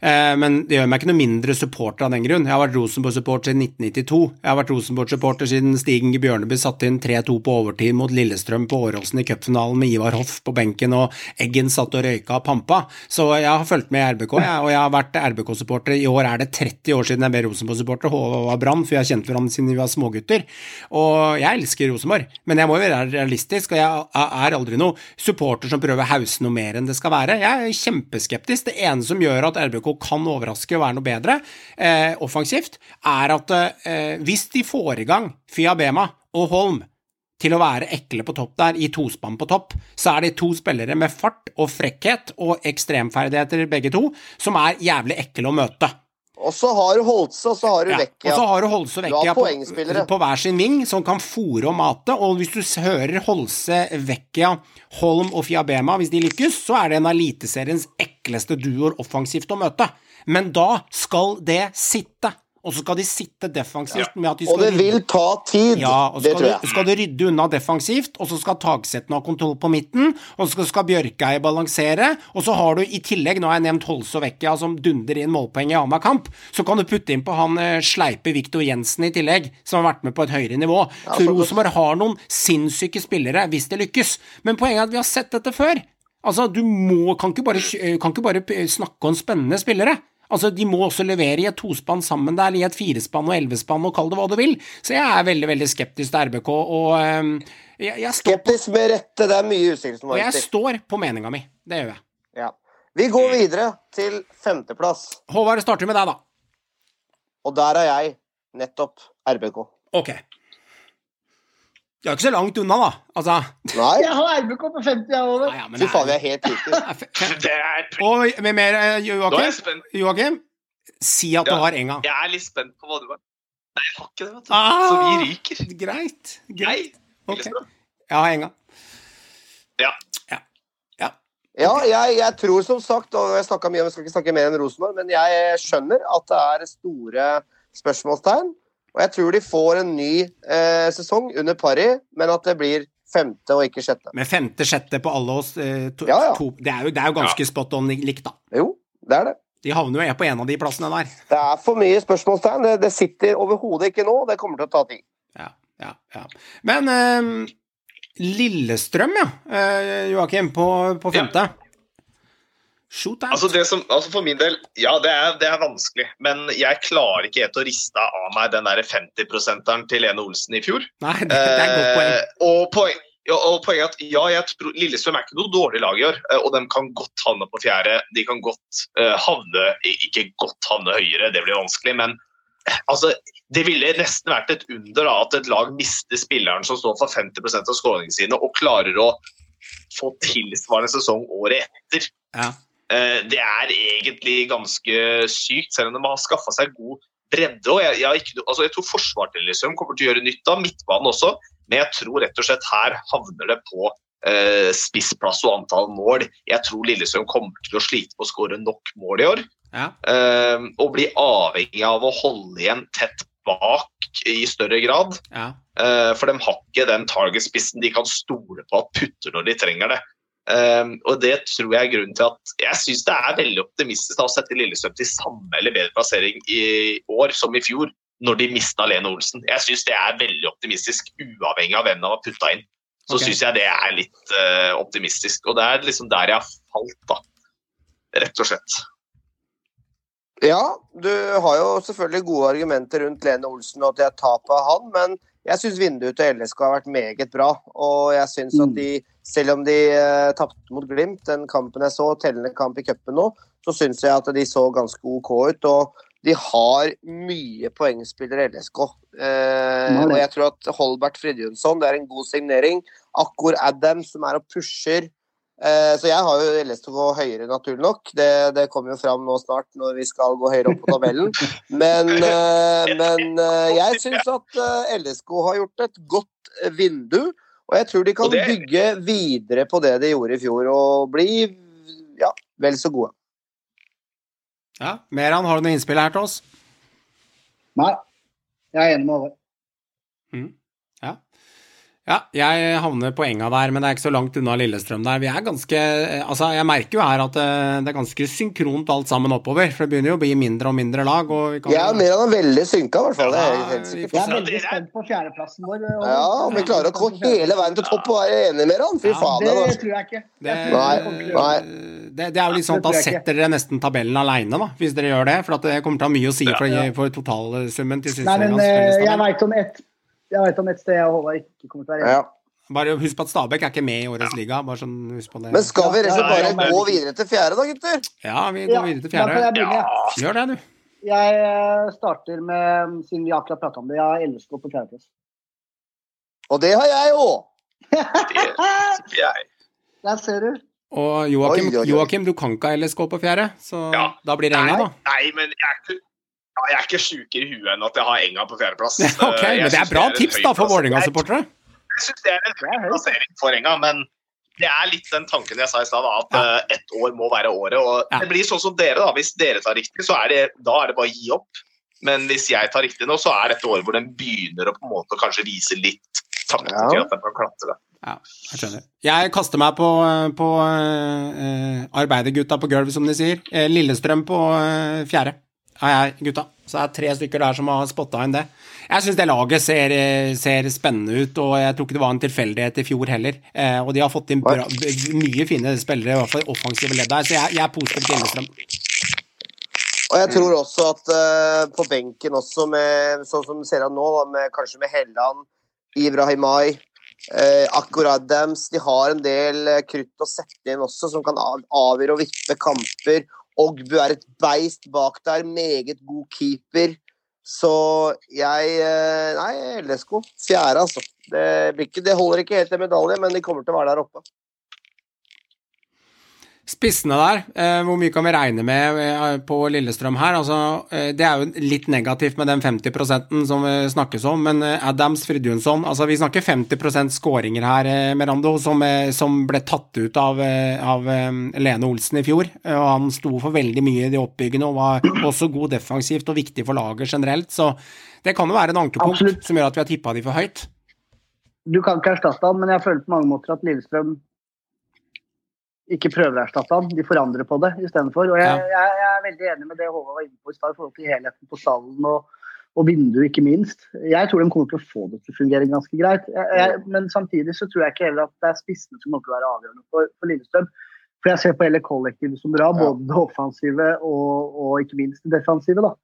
Eh, men det gjør meg ikke noe mindre supporter av den grunn. Jeg har vært Rosenborg-supporter siden 1992. Jeg har vært Rosenborg-supporter siden Stigen. Bjørneby satte inn 3-2 på overtid mot Lillestrøm på Åråsen i cupfinalen med Ivar Hoff på benken, og Eggen satt og røyka og pampa. Så jeg har fulgt med i RBK, jeg, og jeg har vært RBK-supporter. I år er det 30 år siden jeg ble Rosenborg-supporter, Håvard Brann, for jeg har kjent hverandre siden vi var smågutter. Og jeg elsker Rosenborg, men jeg må jo være realistisk, og jeg er aldri noe supporter som prøver å hause noe mer enn det skal være. Jeg er kjempeskeptisk. Det ene som gjør at RBK kan overraske og være noe bedre eh, offensivt, er at eh, hvis de får i gang Fiabema og Holm til å være ekle på topp der, i tospann på topp, så er de to spillere med fart og frekkhet og ekstremferdigheter begge to, som er jævlig ekle å møte. Og så har du Holse, og så har du Ja, Vecchia. Og så har du Holse og Vecchia på, på hver sin ving, som kan fòre og mate. Og hvis du hører Holse, Vecchia, Holm og Fiabema, hvis de lykkes, så er det en av eliteseriens ekleste duoer offensivt å møte. Men da skal det sitte. Og så skal de sitte defensivt med at de skal Og det det vil ta tid. ja, og så det skal tror du, Så skal du rydde unna defensivt, og så skal Tagsetten ha kontroll på midten, og så skal, skal Bjørkeie balansere, og så har du i tillegg, nå har jeg nevnt Vecchia som dunder inn målpoeng i annenhver kamp, så kan du putte inn på han eh, sleipe Viktor Jensen i tillegg, som har vært med på et høyere nivå. Så så- Rosenborg har noen sinnssyke spillere hvis det lykkes, men poenget er at vi har sett dette før. Altså, du må, kan ikke bare, kan ikke bare snakke om spennende spillere. Altså, De må også levere i et tospann sammen der, i et firespann og elvespann, og kall det hva du vil. Så jeg er veldig veldig skeptisk til RBK, og ehm, jeg, jeg, Skeptisk med rette. Det er mye og jeg står på meninga mi. Det gjør jeg. Ja. Vi går videre til femteplass, Håvard, starter med deg, da. og der er jeg nettopp RBK. Ok. Du er ikke så langt unna, da. Altså Nei, Jeg har RBK på 50 jeg òg. ja, fy det faen, jeg er, helt er, Og med mer, eh, Joakim? Joakim, si at du Ja. har enga. Jeg er litt spent på hva du har. Nei, jeg har ikke det, vet du. Ah! Så vi ryker. Greit. Greit. Ok. Lillestrøm. Jeg har enga. Ja. Ja. Ja. Ja, jeg, jeg tror som sagt, og jeg snakka mye om, jeg skal ikke snakke mer enn Rosenborg, men jeg skjønner at det er store spørsmålstegn. Og jeg tror de får en ny eh, sesong under pari, men at det blir femte og ikke sjette. Men femte-sjette på alle oss eh, to, Ja, ja. To, det, er jo, det er jo ganske spot on likt, da. Jo, det er det. De havner jo på en av de plassene der. Det er for mye spørsmålstegn. Det, det sitter overhodet ikke nå. Det kommer til å ta tid. Ja, ja, ja. Men eh, Lillestrøm, ja, eh, Joakim, på, på Ja. femte. Shoot out. Altså det som, altså For min del, ja, det er, det er vanskelig. Men jeg klarer ikke helt å riste av meg den der 50-prosenteren til Lene Olsen i fjor. Nei, det, det er et godt poeng. Eh, og, poeng, ja, og poenget at ja, jeg tror Lillestrøm er ikke noe dårlig lag i år. eh, Og de kan godt havne på fjerde. De kan godt uh, havne Ikke godt havne høyere, det blir vanskelig, men eh, altså det ville nesten vært et under da, at et lag mister spilleren som står for 50 av skåringene sine, og klarer å få tilsvarende sesong året etter. Ja. Eh, Det er egentlig ganske sykt, selv om de har skaffa seg god bredde. og jeg, jeg, ikke, altså jeg tror Lillestrøm kommer til å gjøre nytte av midtbanen også, men jeg tror rett og slett her havner det på eh, spissplass og antall mål. Jeg tror Lillestrøm kommer til å slite på å skåre nok mål i år, Ja. eh, og bli avhengig av å holde igjen tett bak i større grad. Ja. Eh, for de har ikke den target-spissen de kan stole på at putter når de trenger det. Um, og det tror jeg er grunnen til at jeg syns det er veldig optimistisk å sette Lillestrøm til samme eller bedre plassering i år som i fjor, når de mista Lene Olsen. Jeg syns det er veldig optimistisk, uavhengig av hvem de har putta inn. Så okay. synes syns jeg det er litt uh, optimistisk. Og det er liksom der jeg har falt, da. Rett og slett. Ja, du har jo selvfølgelig gode argumenter rundt Lene Olsen og at det er tap av han, men jeg syns vinduet til LSK har vært meget bra. Og jeg syns at de, selv om de uh, tapte mot Glimt, den kampen jeg så, tellende kamp i cupen nå, så syns jeg at de så ganske OK ut. Og de har mye poengspillere i LSK. Eh, og jeg tror at Holbert Fridjonsson det er en god signering. Akkor Adam som er og pusher. Eh, så jeg har jo LSK høyere, naturlig nok. Det, det kommer jo fram nå snart når vi skal gå høyere opp på tabellen. Men, eh, men eh, jeg syns at LSK har gjort et godt vindu. Og jeg tror de kan det- bygge videre på det de gjorde i fjor, og bli ja, vel så gode. ja. Meran, har du noe innspill her til oss? Nei, jeg er enig med Håvard. Ja. Ja, jeg havner på enga der, men det er ikke så langt unna Lillestrøm der. Vi er ganske Altså, jeg merker jo her at eh, det er ganske synkront alt sammen oppover. For det begynner jo å bli mindre og mindre lag. Og vi kan Jeg er mer enn veldig synka, i hvert fall. Det er helt sikkert. Jeg er veldig spent på fjerdeplassen vår. og- Ja, om vi klarer å gå hele veien til topp og være enige med han. Fy Ja, faen. Det det tror jeg ikke. Det, Nei, nei. det, det er jo litt sånn at da setter dere nesten tabellen aleine, da, hvis dere gjør det. For at det kommer til å ha mye å si for, for totalsummen til Nei, men eh, jeg veit om ett jeg vet om et sted jeg og Håvard ikke kommer til å være Ja. Bare husk på at Stabæk er ikke med i årets liga. Bare sånn, husk på det. Men skal vi rett og slett Ja, ja, bare ja. gå videre til fjerde, da, gutter? Ja, vi Ja, går videre til fjerde. Ja. Gjør det, du. Jeg eh, starter med, siden vi akkurat prata om det, jeg har LSK på fjerdeplass. Og det har jeg òg. Det jeg. Der ser du. Og Joakim, Oi, oi, oi. Joakim, du kan ikke ha LSK på fjerde, så Ja. da blir det Enga, da. Nei, men jeg er ja, jeg er ikke sjukere i huet enn at jeg har Enga på fjerdeplass. Ok, Eh, jeg men det er bra bra er tips da for. Vålerenga-supportere. Jeg syns det er en høy plassering for Enga, men det er litt den tanken jeg sa i stad, at Ja. eh, ett år må være året. Og Ja. det blir sånn som dere, da. Hvis dere tar riktig, så er det, da er det bare å gi opp. Men hvis jeg tar riktig nå, så er dette året hvor den begynner å på en måte kanskje vise litt takter Ja. til at den kan klatre. Ja, jeg skjønner. Jeg kaster meg på, på uh, arbeidergutta på gulv, som de sier. Eh, Lillestrøm på uh, fjerde er jeg, gutta. Så det er tre stykker der som har spotta inn det. Jeg syns det laget ser, eh, ser spennende ut, og jeg tror ikke det var en tilfeldighet i fjor heller. Eh, og de har fått inn bra, mye fine spillere, i hvert fall i offensive ledd der, så jeg, jeg er positiv til Lillestrøm. Og jeg tror også at uh, på benken også, med, sånn som ser han nå, med, kanskje med Helland, Ibrahimai, uh, akkurat dems, de har en del eh, krutt å sette inn også, som kan avgjøre og vippe kamper. Ogbu er et beist bak der, meget god keeper. Så jeg eh, Nei, LSK. Fjerde, altså. Det, det holder ikke helt til medalje, men de kommer til å være der oppe. Spissene der, eh, hvor mye kan vi regne med eh, på Lillestrøm her? Altså, eh, det er jo litt negativt med den 50% som vi snakkes om, men Adams, Fridjonsson altså Vi snakker 50 skåringer her, Merando, som, som ble tatt ut av, av Lene Olsen i fjor. Og Han sto for veldig mye i de oppbyggende og var også god defensivt og viktig for laget generelt. Så det kan jo være en ankepunkt Absolutt. som gjør at vi har tippa de for høyt. Du kan ikke erstatte han, men jeg føler på mange måter at Lillestrøm ikke prøver å erstatte han. De forandrer på det istedenfor. Og jeg, Ja. jeg, jeg er veldig enig med det Håvard var inne på i stad, i forhold til helheten på stallen og, og vinduet, ikke minst. Jeg tror de kommer til å få det til å fungere ganske greit. Jeg, jeg, men samtidig så tror jeg ikke heller at det er spissene som kommer til å være avgjørende for, for Lillestrøm. For jeg ser på hele kollektivet som bra, både det offensive og, og ikke minst det defensive. da.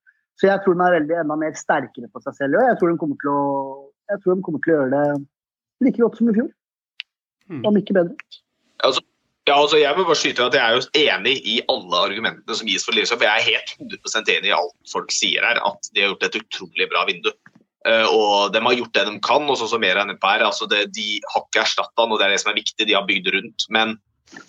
Så jeg tror den er veldig enda mer sterkere på seg selv. Og jeg tror de kommer til å, jeg tror de kommer til å gjøre det like godt som i fjor. Mm. Om ikke bedre. Ja, altså jeg vil bare skyte at jeg er jo enig i alle argumentene som gis for Lillestrøm. Jeg er helt 100% enig i alt folk sier her, at de har gjort et utrolig bra vindu. Eh, og de har gjort det de kan. og sånn som mer enn her, altså det, De har ikke erstatta han, og det er det som er viktig. De har bygd rundt. Men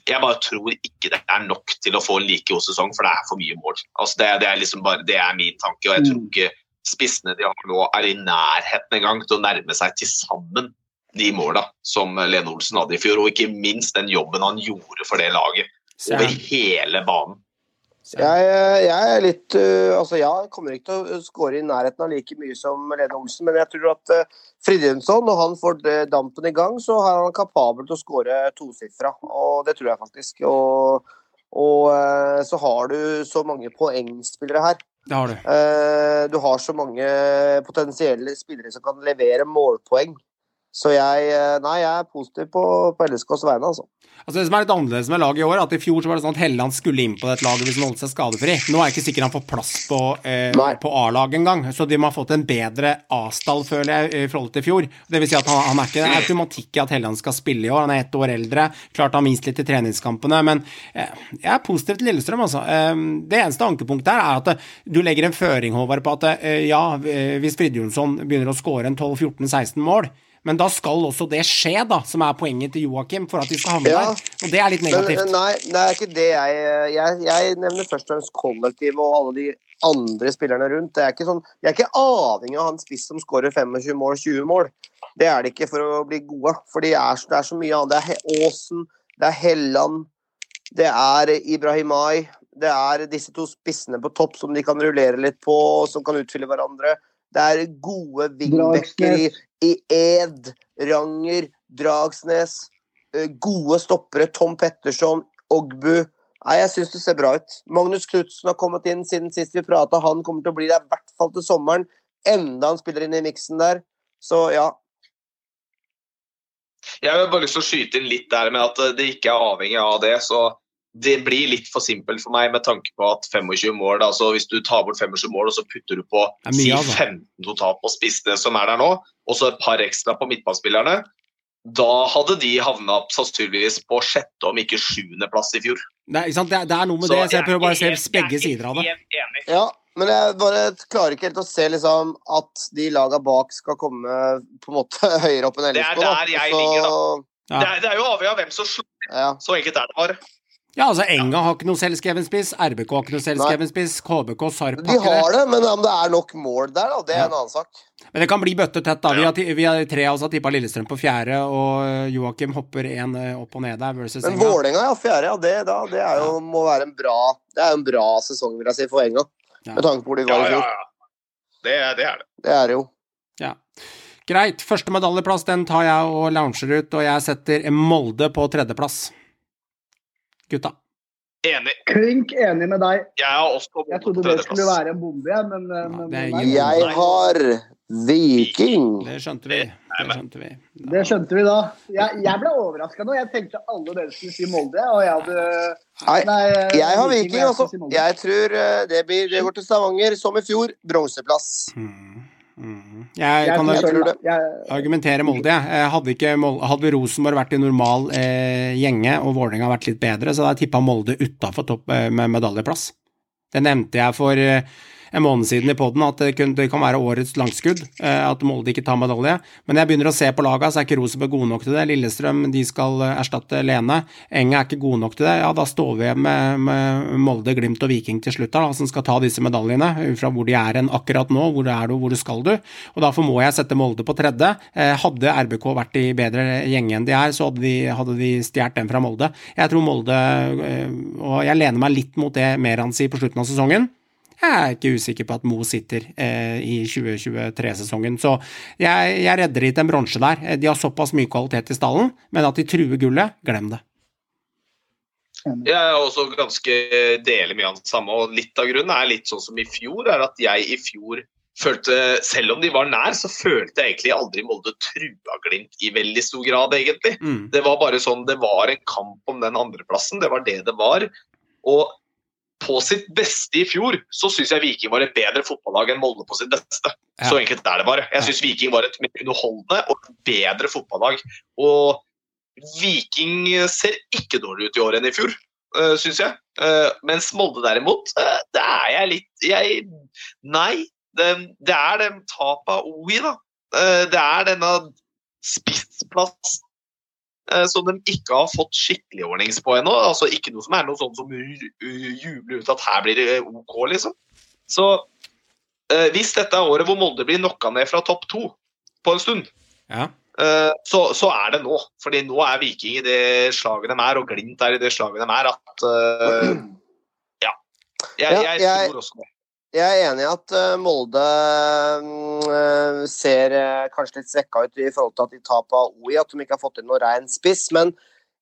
jeg bare tror ikke det er nok til å få en like god sesong, for det er for mye mål. Altså det, det, er liksom bare, det er min tanke. og jeg tror Mm. ikke spissene de har nå, er i nærheten engang til å nærme seg til sammen de måla som Lene Olsen hadde i fjor, og ikke minst den jobben han gjorde for det laget over hele banen. jeg- Jeg, er litt uh, Altså, jeg kommer ikke til å skåre i nærheten av like mye som Lene Olsen, men jeg tror at uh, Fridtjonsson, når han får eh, dampen i gang, så er han kapabel til å skåre tosifra. Og det tror jeg faktisk. Og, og uh, så har du så mange poengspillere her. Det har du. Uh, du har så mange potensielle spillere som kan levere målpoeng. Så jeg, eh, nei, jeg er positiv på, på LSKs vegne, altså. Altså Det som er litt annerledes med laget i år, at i fjor så var det sånn at Helland skulle inn på dette laget hvis han holdt seg skadefri. Nå er jeg ikke sikker han får plass på, eh, på A-laget engang, så de må ha fått en bedre A-stall, føler jeg, i forhold til i fjor. Det vil si at han, han er ikke det er automatikk i at Helland skal spille i år, han er ett år eldre. Klart han minst litt i treningskampene, men eh, jeg er positiv til Lillestrøm, altså. Eh, det eneste ankepunktet her er at eh, du legger en føring, Håvard, på at eh, ja, hvis Fridtjonsson begynner å skåre en 12-14-16 mål men da skal også det skje, da, som er poenget til Joakim, for at de skal handle Ja. der. Og det er litt Men negativt. nei, det er ikke det jeg Jeg, jeg nevner først og fremst kollektivet og alle de andre spillerne rundt. Det er ikke sånn, jeg er ikke avhengig av å ha en spiss som skårer 25 mål, 20 mål. Det er det ikke for å bli gode. For det er, så- det er så mye annet. Det er Aasen, det er Helland, det er Ibrahimai. Det er disse to spissene på topp som de kan rullere litt på, som kan utfylle hverandre. Det er gode wingbacker i, i Ed, Ranger, Dragsnes. eh, Gode stoppere. Tom Petterson, Ogbu. Nei, jeg syns det ser bra ut. Magnus Knutsen har kommet inn siden sist vi prata. Han kommer til å bli der i hvert fall til sommeren. Enda han spiller inn i miksen der. Så ja. Jeg har bare lyst til å skyte inn litt der med at det ikke er avhengig av det. så det blir litt for simpelt for meg med tanke på at 25 mål altså Hvis du tar bort 25 mål og så putter du på si altså. 15 totalt på spissene som er der nå, og så et par ekstra på midtbanespillerne, da hadde de havna sannsynligvis på sjette, om ikke sjuendeplass i fjor. Det, er- ikke sant? Det, er- det er noe med Så det, så jeg prøver bare å se begge er sider av det. Ja, men jeg bare klarer ikke helt å se liksom at de laga bak skal komme på en måte høyere opp enn Det er der jeg Så- ligger, Ja. Det, er, det er jo avhengig av hvem som slår. Ja. Så enkelt er det bare. Ja, altså Enga har ikke noe selvskreven spiss, RBK har ikke noe selvskreven spiss, KBK, Sarp De har det, men om det er nok mål der, da, det er Ja. en annen sak. Men det kan bli bøttetett, da. Vi har, vi har tre av oss har tippa Lillestrøm på fjerde, og eh, Joakim hopper én opp og ned der versus Men Enga. Vålerenga, ja, fjerde, ja, det, da, det er jo, må være en bra Det er en bra sesong, vil jeg si, for Enga. Ja. Med tanke på hvor de var i ja, fjor. ja. Det, er- det er det. Det er det jo. Ja. Greit. Første medaljeplass den tar jeg og lounger ut, og jeg setter Molde på tredjeplass. Gutta. Enig. Klink enig med deg. Jeg har også Jeg trodde det skulle være en bombe, jeg, men, ja, men nei. Jeg har Viking. Det skjønte vi. Det skjønte vi. Det skjønte vi da. Jeg, jeg ble overraska nå. Jeg tenkte alle dere skulle si Molde, og jeg hadde Nei, Nei, jeg har Viking, altså. skulle. Jeg tror eh, det, blir, det går til Stavanger, som i fjor. Bronseplass. Mm. Jeg Jeg kan jeg jeg- argumentere Molde, jeg. Hadde, ikke hadde Rosenborg vært i normal eh, gjenge, og Vålerenga vært litt bedre, så hadde jeg tippa Molde utafor topp eh, med medaljeplass. Det nevnte jeg for eh, en måned siden i poden, at det, kan være årets langskudd, eh, at Molde ikke tar medalje. Men jeg begynner å se på laga, så er ikke Rosenborg gode nok til det. Lillestrøm de skal eh, erstatte Lene. Enga er ikke gode nok til det. Ja, da står vi med, med Molde, Glimt og Viking til slutt, da, som skal ta disse medaljene, ut fra hvor de er hen akkurat nå. Hvor er du, hvor skal du? Og derfor må jeg sette Molde på tredje. Eh, hadde RBK vært i bedre gjenge enn de er, så hadde de, hadde de stjålet den fra Molde. Jeg tror Molde, og jeg lener meg litt mot det Meran sier på slutten av sesongen. Jeg er ikke usikker på at Mo sitter eh, i 2023-sesongen, så jeg, jeg redder de til en bronse der. Eh, De har såpass mye kvalitet i stallen, men at de truer gullet, glem det. Jeg er også ganske deler mye av det samme, og litt av grunnen er litt sånn som i fjor, er at jeg i fjor følte, selv om de var nær, så følte jeg egentlig aldri Molde trua Glimt i veldig stor grad, egentlig. Mm. Det var bare sånn, det var en kamp om den andreplassen, det var det det var. Og på sitt beste i fjor så syns jeg Viking var et bedre fotballag enn Molde på sitt beste. Ja. Så enkelt er det bare. Jeg syns Viking var et mer underholdende og bedre fotballag. Og Viking ser ikke dårlig ut i år enn i fjor, uh, syns jeg. Eh, mens Molde derimot, uh, det er jeg litt jeg, Nei. Det, det er det tapet av OI, da. Eh, det er denne spissplassen eh, som de ikke har fått skikkelig ordnings på ennå. Altså ikke noe som er noe sånn som ju- ju- jubler ut at her blir det OK, liksom. Så eh, hvis dette er året hvor Molde blir knocka ned fra topp to på en stund, Ja. Eh, så, så er det nå. Fordi nå er Viking i det slaget de er, og Glimt er i det slaget de er, at eh, Ja. Jeg, jeg, jeg- tror også det. Jeg er enig i at eh, Molde mm, eh, ser eh, kanskje litt svekka ut i forhold til at de taper av OI, at de ikke har fått inn noe rein spiss. Men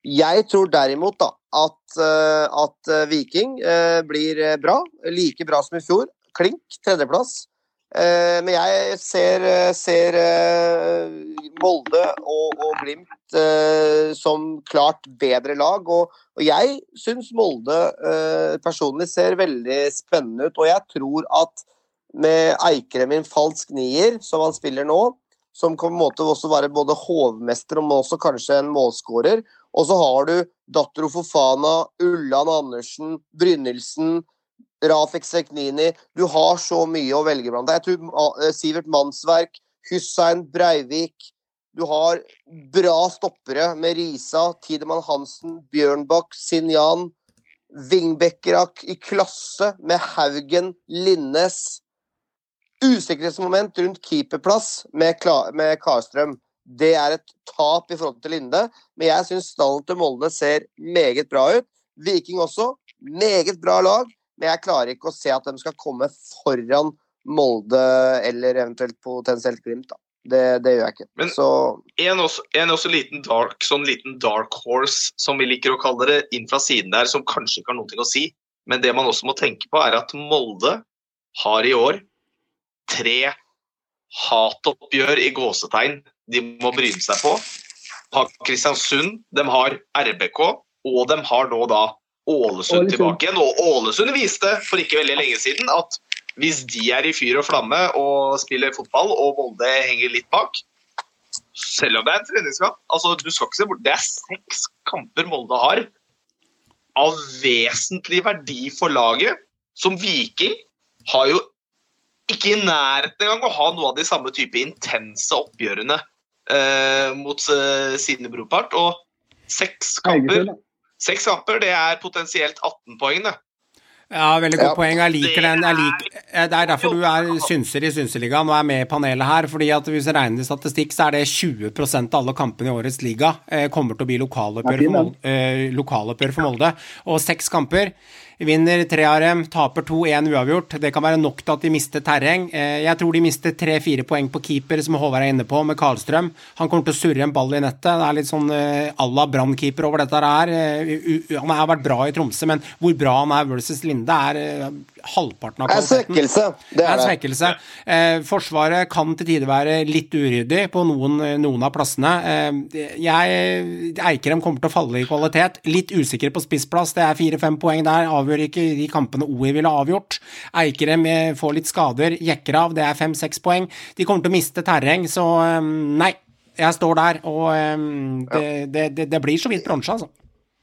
jeg tror derimot da at, at Viking blir bra. Like bra som i fjor. Klink, tredjeplass. Eh, Men jeg ser, eh, ser eh, Molde og, og Glimt som klart bedre lag. Og, og jeg syns Molde personlig ser veldig spennende ut. Og jeg tror at med Eikrem i en falsk nier, som han spiller nå, som kan på en måte også være både hovmester og også kanskje en målskårer, og så har du Dattero Fofana, Ulland Andersen, Brynildsen, Rafik Seknini. Du har så mye å velge blant. Jeg tror eh, Sivert Mannsverk, Hussein Breivik Du har bra stoppere med Risa, Tidemann Hansen, Bjørnbakk, Sinjan. Vingbekkerak i klasse med Haugen, Linnes. Usikkerhetsmoment rundt keeperplass med, Kla med Karstrøm. Det er et tap i forhold til Linde, men jeg syns stallen til Molde ser meget bra ut. Viking også. Meget bra lag, men jeg klarer ikke å se at de skal komme foran Molde eller eventuelt potensielt Glimt. da. Det, det gjør jeg ikke. Men- Så En også, en også liten dark, sånn liten dark horse, som vi liker å kalle det, inn fra siden der, som kanskje ikke har noe å si. Men det man også må tenke på, er at Molde har i år tre hatoppgjør i gåsetegn de må bryne seg på. Kristiansund, de har RBK, og de har nå da Ålesund Ålesund. tilbake igjen. Og Ålesund viste for ikke veldig lenge siden at hvis de er i fyr og flamme og spiller fotball, og Molde henger litt bak, selv om det er en treningskamp altså, du skal ikke se bort, Det er seks kamper Molde har av vesentlig verdi for laget. Som Viking har jo ikke i nærheten engang å ha noe av de samme type intense oppgjørene eh, mot eh, sine brorpart. Og seks kamper. Seks kamper, det er potensielt 18 poeng, det. Ja, veldig godt Ja. poeng. Jeg liker den. Jeg liker, det er derfor du er synser i Synseligaen og er med i panelet her. fordi at Hvis jeg regner i statistikk, så er det 20% av alle kampene i årets liga eh, kommer til å bli lokaloppgjør for, Molde, eh, lokaloppgjør for Molde. Og seks kamper. Vinner tre av dem, taper to, én uavgjort. Det kan være nok til at de mister terreng. Eh, Jeg tror de mister tre-fire poeng på keeper, som Håvard er inne på, med Karlstrøm. Han kommer til å surre en ball i nettet. Det er litt sånn eh, à la brannkeeper over dette her. Eh, Han har vært bra i Tromsø, men hvor bra han er versus Linde, er halvparten av det er en svekkelse. Det Det er en svekkelse. Eh, forsvaret kan til tider være litt uryddig på noen, noen av plassene. Eh, jeg, Eikrem kommer til å falle i kvalitet. Litt usikker på spissplass. Det er fire-fem poeng der. Avgjør ikke de kampene OI ville avgjort. Eikrem eh, får litt skader, jekker av. Det er fem-seks poeng. De kommer til å miste terreng, så eh, nei. Jeg står der, og eh, det, det, det, det blir så vidt bronse, altså.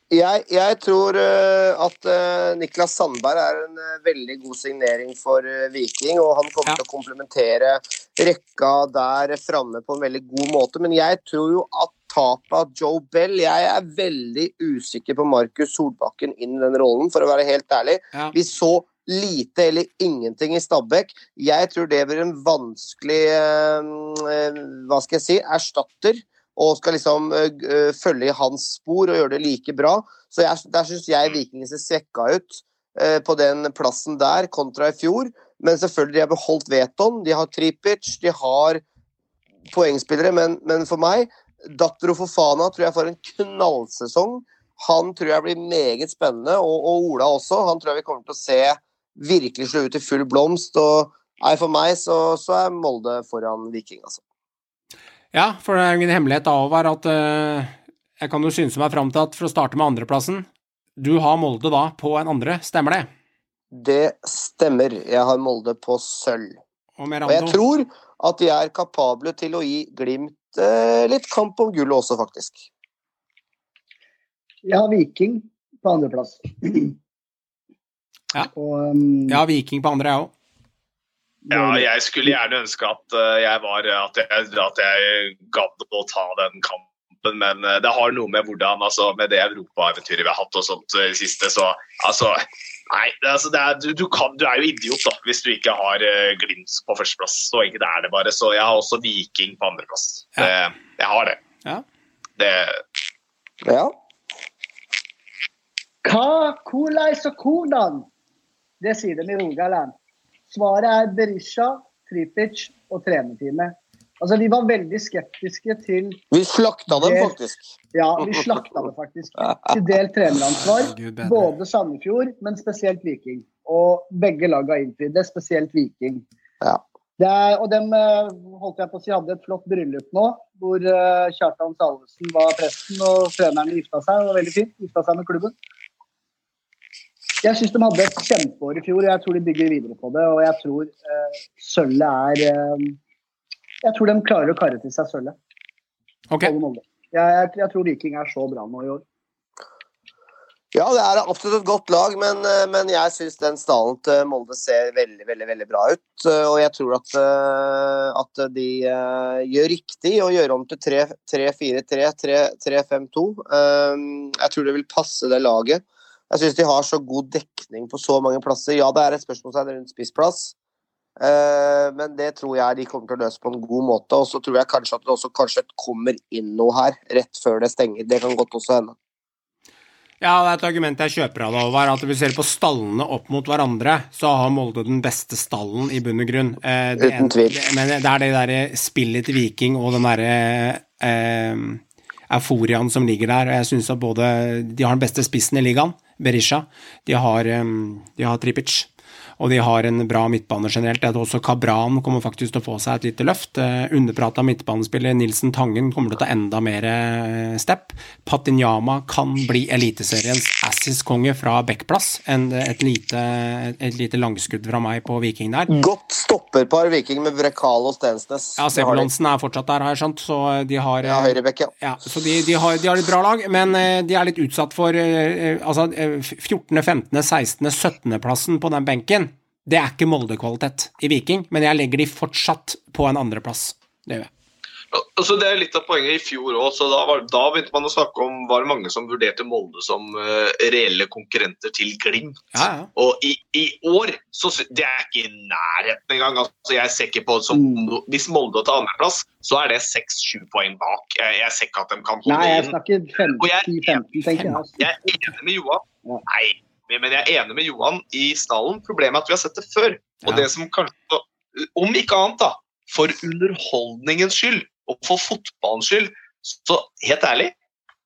Jeg, jeg tror eh, at eh, Niklas Sandberg er en eh, veldig god signering for Viking, og han kommer Ja. til å komplementere rekka der framme på en veldig god måte. Men jeg tror jo at tapet av Joe Bell Jeg er veldig usikker på Markus Solbakken inn i den rollen, for å være helt ærlig. Ja. Vi så lite eller ingenting i Stabæk. Jeg tror det blir en vanskelig Hva skal jeg si erstatter. Og skal liksom uh, følge i hans spor og gjøre det like bra. Så jeg, der syns jeg Vikingene ser svekka ut uh, på den plassen der kontra i fjor. Men selvfølgelig, de har beholdt Veton. De har Tripic, de har poengspillere. Men, men for meg, Datro Fofana tror jeg får en knallsesong. Han tror jeg blir meget spennende, og, og Ola også. Han tror jeg vi kommer til å se virkelig slå ut i full blomst. og nei, For meg så, så er Molde foran Viking, altså. Ja, for det er ingen hemmelighet da, Håvard, at uh, jeg kan jo synse meg fram til at for å starte med andreplassen Du har Molde da på en andre, stemmer det? Det stemmer. Jeg har Molde på sølv. Og Og jeg tror at de er kapable til å gi Glimt uh, litt kamp om gullet også, faktisk. Jeg har Viking på andreplass. Ja. Og, um, Ja, Viking på andre, jeg òg. Ja, jeg skulle gjerne ønske at eh, jeg var At jeg, at jeg gadd å ta den kampen, men eh, det har noe med hvordan altså, Med det europaeventyret vi har hatt og sånt eh, i det siste, så altså Nei, det, altså, det er, du, du, kan, du er jo idiot da, hvis du ikke har uh, Glimt på førsteplass. Så enkelt er det bare. Så jeg har også Viking på andreplass. Ja. jeg har det. Ja. det. Ja. Hva, hvordan og hvordan? Det sier de i Rogaland. Svaret er Berisha, Tripic og trenerteamet. Altså, Vi var veldig skeptiske til Vi slakta dem, del, faktisk. Ja, vi slakta dem faktisk. Til delt treneransvar. Både Sandefjord, men spesielt Viking. Og begge lag har innfridd det, spesielt Viking. Ja. Det er, og dem eh, holdt jeg på å si hadde et flott bryllup nå, hvor eh, Kjartan Salvesen var presten og treneren gifta seg. Det var veldig fint. Gifta seg med klubben. Jeg syns de hadde et kjempeår i fjor, og jeg tror de bygger videre på det. Og jeg tror eh, sølvet er eh, Jeg tror de klarer å karre til seg sølvet. Ok. Jeg, jeg, jeg tror Viking er så bra nå i år. Ja, det er absolutt et godt lag, men, eh, men jeg syns den stallen til Molde ser veldig veldig, veldig bra ut. Og jeg tror at, at de gjør riktig å gjøre om til 3-4-3, 3-5-2. Eh, Jeg tror det vil passe det laget. Jeg syns de har så god dekning på så mange plasser. Ja, det er et spørsmålstegn rundt spissplass, eh, men det tror jeg de kommer til å løse på en god måte. Og så tror jeg kanskje at det også kanskje kommer inn noe her rett før det stenger. Det kan godt også hende. Ja, det er et argument jeg kjøper av deg, Håvard. At hvis vi ser på stallene opp mot hverandre, så har Molde den beste stallen i bunn og grunn. Eh, Uten tvil. Men det er det derre spillet til Viking og den derre eh, euforiaen som ligger der. Og jeg syns at både De har den beste spissen i ligaen, Berisha. De har, de har Tripic. Og de har en bra midtbane generelt. Tror også Kabran kommer faktisk til å få seg et lite løft. Eh, Underprata midtbanespiller Nilsen Tangen kommer til å ta enda mer eh, step. Patinyama kan bli Eliteseriens Assis-konge fra backplass. En, et, lite, et lite langskudd fra meg på Viking der. Godt stopperpar Viking med Brekal og Stensnes. Ja, Sebulansen. Er fortsatt der, har jeg skjønt, så de har Ja, høyrebekk, ja. ja, så de, de, har, de har et bra lag, men eh, de er litt utsatt for eh, eh, altså, eh, 14., 15., 16., 17.-plassen på den benken. Det er ikke Molde-kvalitet i Viking, men jeg legger de fortsatt på en andreplass. Det gjør jeg. Altså, det er litt av poenget i fjor òg. Da, var- da begynte man å snakke om var det mange som vurderte Molde som uh, reelle konkurrenter til Glimt. Ja, ja. Og i, i år så Det er ikke i nærheten engang. Altså, jeg ser ikke på som no- Hvis Molde tar andreplass, så er det seks-sju poeng bak. Jeg, jeg ser ikke at de kan holde Nei, jeg snakker Og jeg- 50-15, tenker jeg. Altså. Jeg er enig med Johan. Ja. Nei, men jeg er enig med Johan i stallen. Problemet er at vi har sett det før. Og Ja. det som kanskje, om ikke annet, da, for underholdningens skyld og for fotballens skyld, så helt ærlig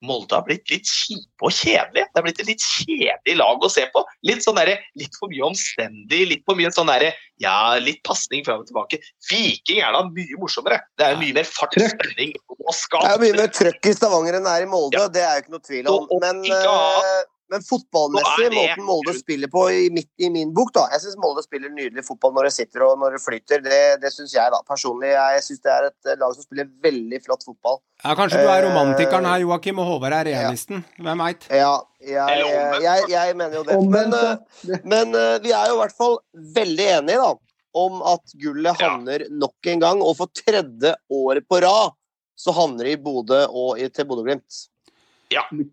Molde har blitt litt kjipe og kjedelige. Det har blitt et litt kjedelig lag å se på. Litt sånn der, litt for mye omstendig, litt for mye sånn derre Ja, litt pasning fram og tilbake. Viking er da mye morsommere. Det er mye mer fart, og spenning og Det er mye mer trøkk i Stavanger enn det er i Molde, Ja. det er jo ikke noe tvil om. Men, men fotballmessig, måten Molde spiller på i, mitt, i min bok, da Jeg syns Molde spiller nydelig fotball når det sitter og når det flyter. Det, det syns jeg, da. Personlig. Jeg syns det er et eh, lag som spiller veldig flott fotball. Ja, kanskje du er Eh, romantikeren her, Joakim, og Håvard er realisten. Hvem veit? Ja, jeg, jeg, jeg mener jo det. Men, eh. Men vi er jo i hvert fall veldig enige da, om at gullet Ja. havner nok en gang. Og for tredje året på rad så havner det i Bodø og i, til Bodø-Glimt.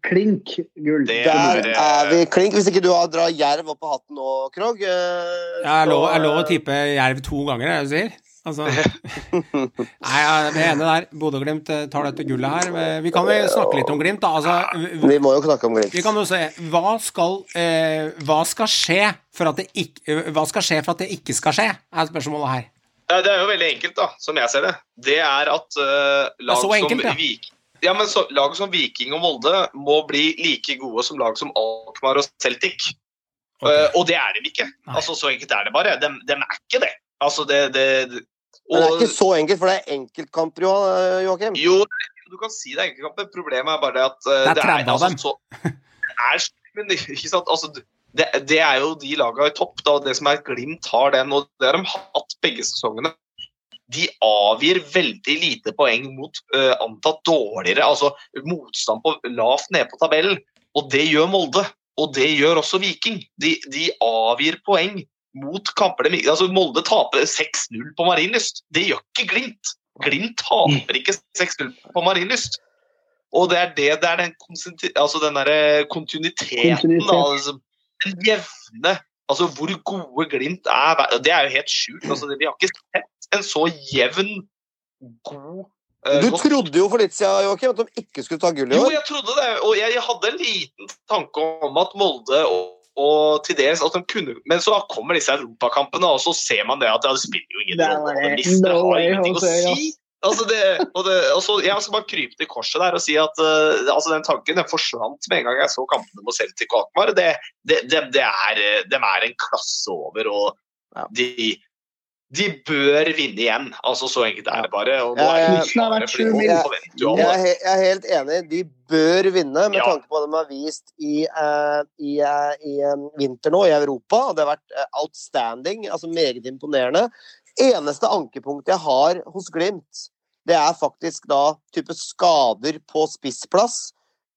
Klink gull. Det Der er, er vi klink. Hvis ikke du har drar Jerv opp på hatten nå, Krog. eh, Jeg er lov, er lov å type tippe Jerv to ganger, er det du sier? Altså, nei, jeg er enig der. Bodø-Glimt eh, tar dette gullet her. Eh, Vi kan vel snakke litt om Glimt, da. Altså, Vi må jo snakke om Glimt. vi kan jo se Hva skal, eh, hva skal skje for at det ikke Hva skal skje for at det ikke skal skje, er spørsmålet her. Det er jo veldig enkelt, da, som jeg ser det. Det er at uh, lag, så enkelt, ja. som Vik ja, men så, lag som Viking og Molde må bli like gode som lag som Alkmaar og Celtic. Okay. Uh, og det er de ikke. Nei. Altså, Så enkelt er det bare. De, de er ikke det. Altså, det, det, og, Men det er ikke så enkelt, for det er enkeltkamper, eh, Joakim. Jo, du kan si det er enkeltkamper. Problemet er bare det at uh, Det er 30 av altså, dem. Altså, det, det er jo de lagene i topp. Da, det som er Glimt har den, og det har de hatt begge sesongene. De avgir veldig lite poeng mot uh, antatt dårligere, altså motstand på lavt nede på tabellen. Og det gjør Molde. Og det gjør også Viking. De, de avgir poeng mot kamper de altså Molde taper 6-0 på Marienlyst. Det gjør ikke Glimt. Glimt taper ikke 6-0 på Marienlyst. Og det er det, det er den, altså den der kontinuiteten, Kontinuitet. da. Altså, den jevne Altså hvor gode Glimt er, det er jo helt sjukt. Altså, vi har ikke sett en så jevn, god eh, Du trodde jo for litt siden, Joakim, at de ikke skulle ta gull i jo, jeg trodde det, og jeg, jeg hadde en liten tanke om at Molde og, og til dels at de kunne Men så kommer disse europakampene, og så ser man det at ja, det spiller jo ingen rolle. de mister, no har ingenting å si. Altså det, og det, og så, jeg skal bare krype til korset der og si at uh, altså den tanken den forsvant med en gang jeg så kampene mot Celtic og Akmar. Det, det, det, det er, eh, de er en klasse over, og de, de bør vinne igjen. Altså Så enkelt er det bare. Og nå er det klare, fordi forventer jo Jeg alle. jeg er helt enig. De bør vinne, med Ja. tanke på hva de har vist i, uh, i, uh, i um, vinter nå i Europa. Det har vært outstanding, altså meget imponerende. Eneste ankepunktet jeg har hos Glimt, det er faktisk da type skader på spissplass.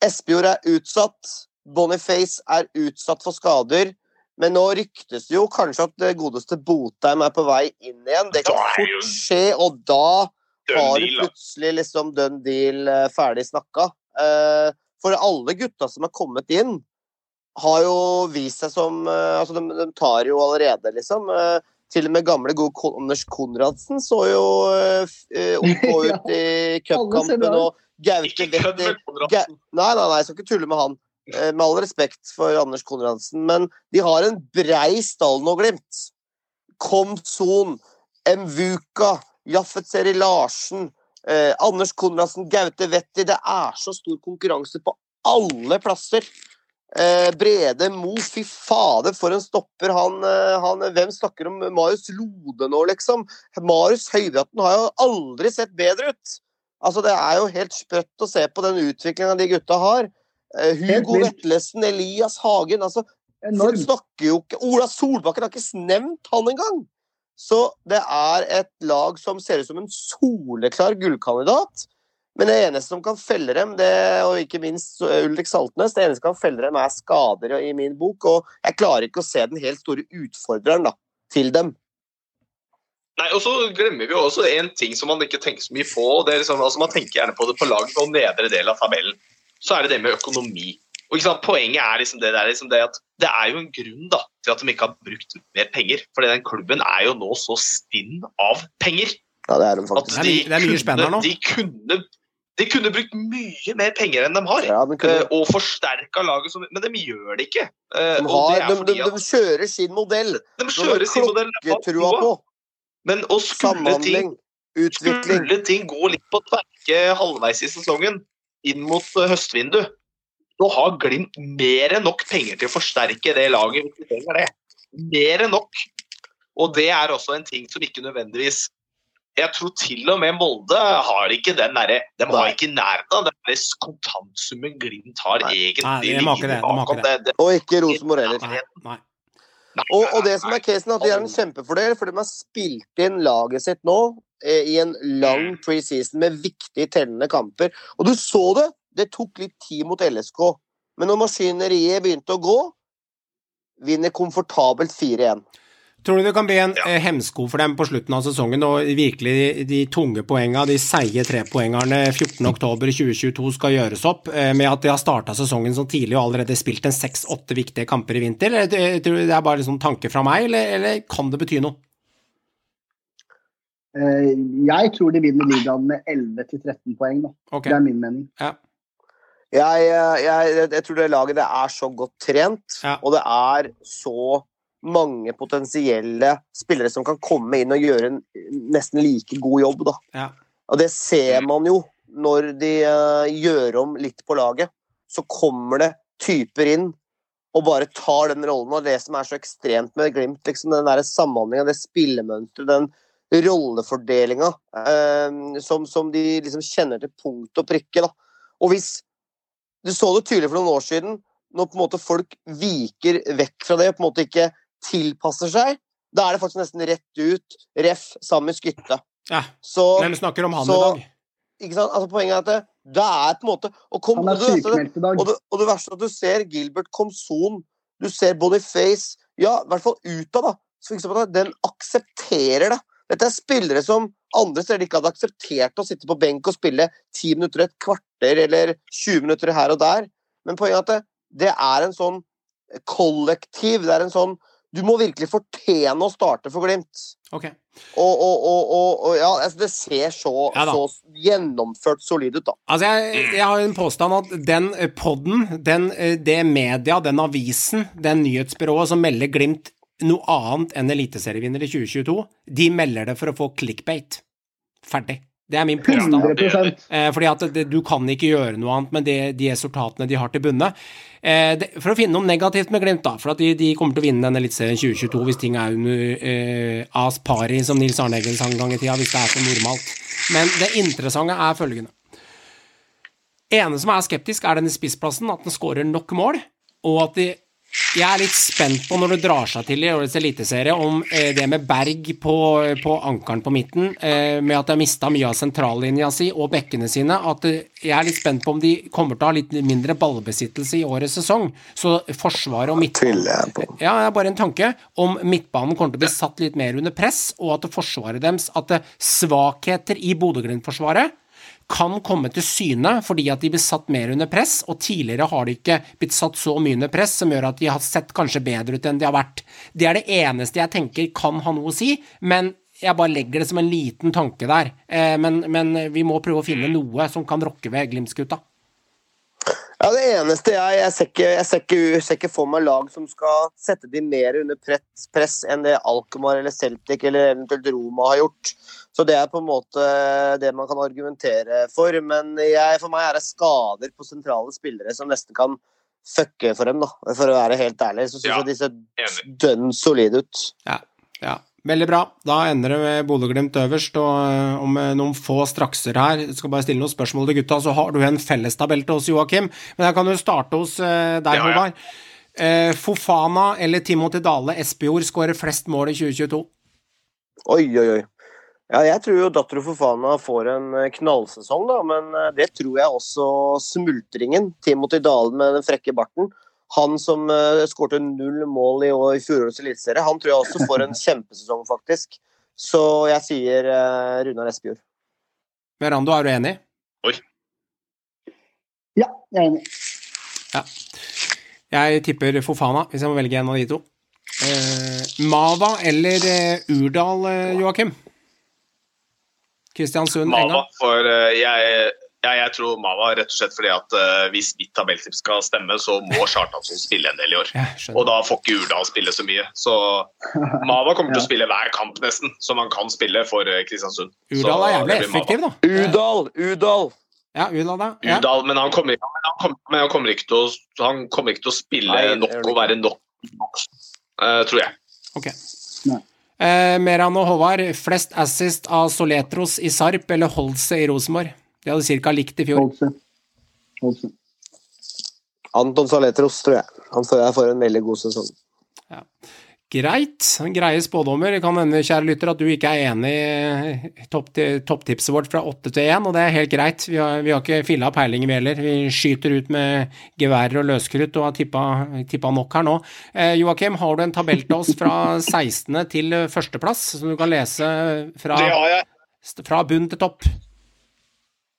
Espejord er utsatt. Boniface er utsatt for skader. Men nå ryktes det jo kanskje at det godeste Botheim er på vei inn igjen. Det kan fort skje, og da har du plutselig liksom done deal eh, ferdig snakka. Eh, For alle gutta som er kommet inn, har jo vist seg som eh, Altså, de, de tar jo allerede, liksom. Til og med gamle, gode Anders Konradsen så jo eh, eh, OK ut i cupkampen, og Gaute Wetter Ga. Nei, nei, nei, jeg skal ikke tulle med han. eh, med all respekt for Anders Konradsen, men de har en brei stall nå, Glimt. Komson, Mvuka, Jaffet Seri Larsen, eh, Anders Konradsen, Gaute Wetter Det er så stor konkurranse på alle plasser. Eh, Brede Mo, fy fader, for en stopper. Han, eh, han, hvem snakker om Marius Lode nå, liksom? Marius Høybråten har jo aldri sett bedre ut. Altså, Det er jo helt sprøtt å se på den utviklinga de gutta har. Eh, Hugo. Vetlesen, Elias Hagen altså, Folk snakker jo ikke Ola Solbakken har ikke nevnt han engang! Så det er et lag som ser ut som en soleklar gullkandidat. Men det eneste som kan felle dem, det, og ikke minst Ulrik Saltnes, det eneste som kan felle dem, er skader i min bok. Og jeg klarer ikke å se den helt store utfordreren da, til dem. Nei, og så glemmer vi jo også en ting som man ikke tenker så mye på. og det er liksom, altså Man tenker gjerne på det på lag på nedre del av tabellen. Så er det det med økonomi. Og ikke sant, Poenget er liksom det, der, liksom det at det er jo en grunn da, til at de ikke har brukt mer penger. For den klubben er jo nå så stinn av penger. Ja, det er de At de Det er mye- det er mye kunne- nå. De kunne, de kunne brukt mye mer penger enn de har. Ja, de, kunne, eh, Og forsterka laget, som, men de gjør det ikke. Eh, de, har, det de, de, kjører sin modell. de kjører sin modell. klokketrua på. Men å skulle ting Utvikling. Skulle ting gå litt på tverke halvveis i sesongen, inn mot eh, høstvindu, så har Glimt mer enn nok penger til å forsterke det laget. Mer enn nok. Og det er også en ting som ikke nødvendigvis Jeg tror til og med Molde har ikke den derre De har ikke i nærheten av den der kontantsummen Glimt har Nei. egentlig. Nei, de må det, bakom. ikke det. det, Og ikke Rosenborg heller. Nei, nei. Og, og det som er casen, at de har en kjempefordel, for de har spilt inn laget sitt nå eh, i en lang preseason med viktige tellende kamper. Og du så det! Det tok litt tid mot LSK. Men når maskineriet begynte å gå, vinner komfortabelt 4-1. Tror du det kan bli en Ja. eh, hemsko for dem på slutten av sesongen, og virkelig de, de tunge poengene, de seige trepoengerne 14.10.2022 skal gjøres opp, eh, med at de har starta sesongen så tidlig og allerede spilt en seks-åtte viktige kamper i vinter? Eller eh, tror du det er bare liksom tanke fra meg, eller, eller kan det bety noe? Eh, Jeg tror de vinner ligaen med 11-13 poeng. Da. Ok, Det er min mening. ja. Jeg, jeg, jeg tror det laget det er så godt trent, Ja. og det er så mange potensielle spillere som kan komme inn og gjøre en nesten like god jobb. da. Ja. Og det ser man jo når de uh, gjør om litt på laget. Så kommer det typer inn og bare tar den rollen. Og det som er så ekstremt med Glimt, liksom den der samhandlinga, det spillemønsteret, den rollefordelinga uh, som, som de liksom kjenner til punkt og prikke. da. Og hvis Du så det tydelig for noen år siden, når på en måte folk viker vekk fra det på en måte ikke tilpasser seg, da er det faktisk nesten rett ut ref med Skytte. ja. Så Hvem snakker om han så- i dag? ikke sant? Altså, poenget er at det, det er på en måte og, kom, Han er sykemeldt i dag. og, det, og det verste er at du ser Gilbert Komson, du ser Boniface Ja, i hvert fall utad, da. Så at den aksepterer det. Dette er spillere som andre steder ikke hadde akseptert å sitte på benk og spille ti minutter, et kvarter eller 20 minutter her og der. Men poenget er at det, det er en sånn kollektiv. Det er en sånn Du må virkelig fortjene å starte for Glimt. Ok. Og, og, og, og, ja, altså det ser så, Ja så gjennomført solid ut, da. Altså, jeg, jeg har en påstand at den eh, podden, den, eh, det media, den avisen, den nyhetsbyrået som melder Glimt noe annet enn eliteserievinner i 2022, de melder det for å få clickbait. Ferdig. Det er min påstand. 100 Eh, fordi at det, du kan ikke gjøre noe annet med det, de resultatene de har til bunne. Eh, det, for å finne noe negativt med Glimt, da, for at de, de kommer til å vinne denne Eliteserien 2022 hvis ting er under eh, as pari, som Nils Arne Eggen sa en gang i tida, hvis det er så normalt. Men det interessante er følgende. ene som er skeptisk, er denne spissplassen, at den skårer nok mål, og at de jeg er litt spent på når det drar seg til i årets eliteserie, om eh, det med Berg på, på ankeren på midten, eh, med at de har mista mye av sentrallinja si og bekkene sine, at eh, jeg er litt spent på om de kommer til å ha litt mindre ballbesittelse i årets sesong. Så Forsvaret og midtbanen Ja, det er bare en tanke. Om midtbanen kommer til å bli satt litt mer under press, og at forsvaret deres At det, svakheter i Bodø-Glimt-forsvaret kan komme til syne fordi at de blir satt mer under press, og tidligere har de ikke blitt satt så mye under press som gjør at de har sett kanskje bedre ut enn de har vært. Det er det eneste jeg tenker kan ha noe å si, men jeg bare legger det som en liten tanke der. Eh, men, men vi må prøve å finne noe som kan rokke ved Glimt-gutta. Ja, Det eneste jeg Jeg ser ikke, jeg ser ikke, jeg ser ikke for meg lag som skal sette de mer under press, press enn det Alkmaar eller Celtic eller eventuelt Roma har gjort. Så det er på en måte det man kan argumentere for. Men jeg, for meg er det skader på sentrale spillere som nesten kan fucke for dem, da. For å være helt ærlig. Så syns Ja, jeg de ser dønn solide ut. Ja, ja. Veldig bra. Da ender det med Bodø-Glimt øverst, og eh, om eh, noen få strakser her Jeg skal bare stille noen spørsmål til gutta, så har du en fellestabell til oss, Joakim. Men jeg kan jo starte hos eh, deg. Håvard. Eh, Fofana eller Timothy Dale Espejord skårer flest mål i 2022? Oi, oi, oi. Ja, jeg tror jo Dattero Fofana får en eh, knallsesong, da, men eh, det tror jeg også smultringen. Timothy Dalen med den frekke barten. Han som uh, skårte null mål i, år, i fjorårets eliteserie, han tror jeg også får en kjempesesong, faktisk. Så jeg sier uh, Runar Espejord. Verando, er du enig? Oi. Ja, jeg er enig. Jeg tipper Fofana, hvis jeg må velge en av de to. Eh, Mava eller eh, Urdal, eh, Joakim? Kristiansund, Mava Enga? for eh, jeg, ja, jeg tror Mava rett og slett fordi at uh, hvis mitt tabelltips skal stemme, så må Chartansen spille en del i år. Ja, Og da får ikke Urdal spille så mye. Så Mava kommer til å spille hver kamp nesten, som han kan spille for eh, Kristiansund. Så Urdal er jævlig effektiv, da. Udal! Udal! Ja, Udal, da. Ja. Udal, men han kommer, men han kommer, men han kommer, ikke, til å, han kommer ikke til å spille Nei, nok og være nok, eh, tror jeg. Ok. Eh, Meran og Håvard, flest assist av Soletros i Sarp eller Holse i Rosenborg? De hadde ca. likt i fjor. Holse. Holse. Anton Saletros, tror jeg. Han står jeg får en veldig god sesong. Greit. Greie spådommer. Det kan hende, kjære lytter, at du ikke er enig i topp, topptipset vårt fra 8 til 1, og det er helt greit. Vi har, vi har ikke filla peiling, vi heller. Vi skyter ut med geværer og løskrutt og har tippa, tippa nok her nå. Eh, Joakim, har du en tabell til oss fra 16. til førsteplass, som du kan lese fra, fra bunn til topp?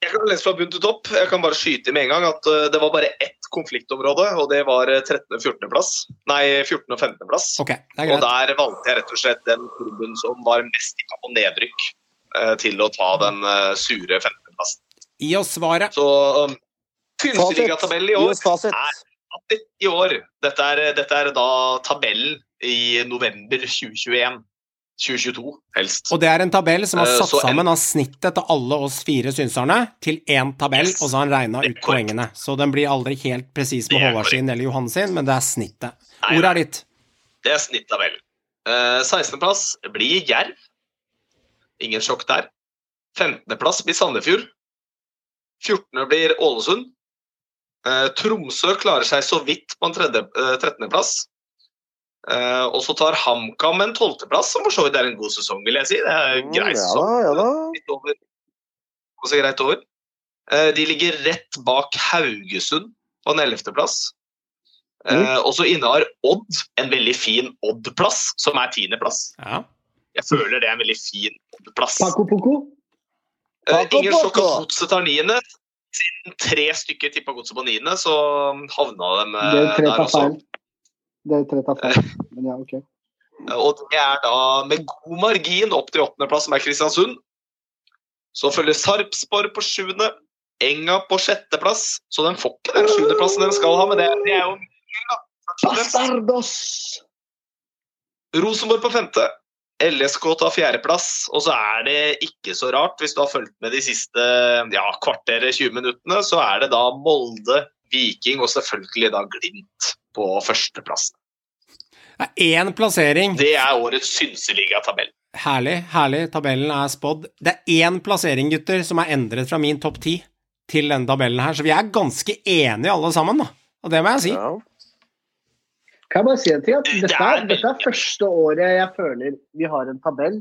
Jeg kan lese fra bunn til topp. Jeg kan bare skyte med en gang at eh, det var bare ett konfliktområde, og det var eh, 13. og 14. plass. Nei, 14. og 15. plass. Okay, er Og der valgte jeg rett og slett den klubben som var mest tippa på nedrykk, eh, til å ta den eh, sure 15.-plassen. Gi oss svaret. Så um, Tynseligatabellen i år er i år. Dette er, dette er da tabellen i november 2021. 2022, helst. Og det er en tabell som har Eh, satt uh, en- sammen av snittet til alle oss fire synserne til én tabell, Yes. og så har han regna ut poengene. Så den blir aldri helt presis med Håvard sin eller Johan sin, men det er snittet. Nei, Ordet er ditt. Det er snittabellen. Uh, 16.-plass blir Jerv. Ingen sjokk der. 15.-plass blir Sandefjord. 14. blir Ålesund. Uh, Tromsø klarer seg så vidt på en eh, 13.-plass. Eh, og så tar HamKam en 12.-plass, som for så vidt er en god sesong, vil jeg si. Det er Mm, ja sesong. da, ja da. Litt over. Også greit over. Uh, de ligger rett bak Haugesund på en 11.-plass. Eh, og så innehar Odd en veldig fin Odd-plass, som er 10.-plass. Ja. Jeg føler det er en veldig fin Odd-plass. Paco Poco. Eh, ingen sjokk at Godset tar niende. Siden tre stykker tippa Godset på niende, så havna de der også. feil. Dere tre tar feil. Men ja, ok. Og det er da med god margin opp til åttendeplass, som er Kristiansund. Så følger Sarpsborg på sjuende, Enga på sjetteplass. Så den får ikke den sjuendeplassen den skal ha, men det, det er jo fremst. Bastardos! Rosenborg på femte. LSK tar fjerdeplass, og så er det ikke så rart, hvis du har fulgt med de siste ja, kvarteret, 20 minuttene, så er det da Molde, Viking og selvfølgelig da Glimt på førsteplassen. Det er én plassering. Det er årets synseligatabell. Herlig, herlig. Tabellen er spådd. Det er én plassering, gutter, som er endret fra min topp ti til denne tabellen her, så vi er ganske enige alle sammen, da. Og det må jeg si. Ja. Kan jeg bare si en ting? At dette, dette er første året jeg føler vi har en tabell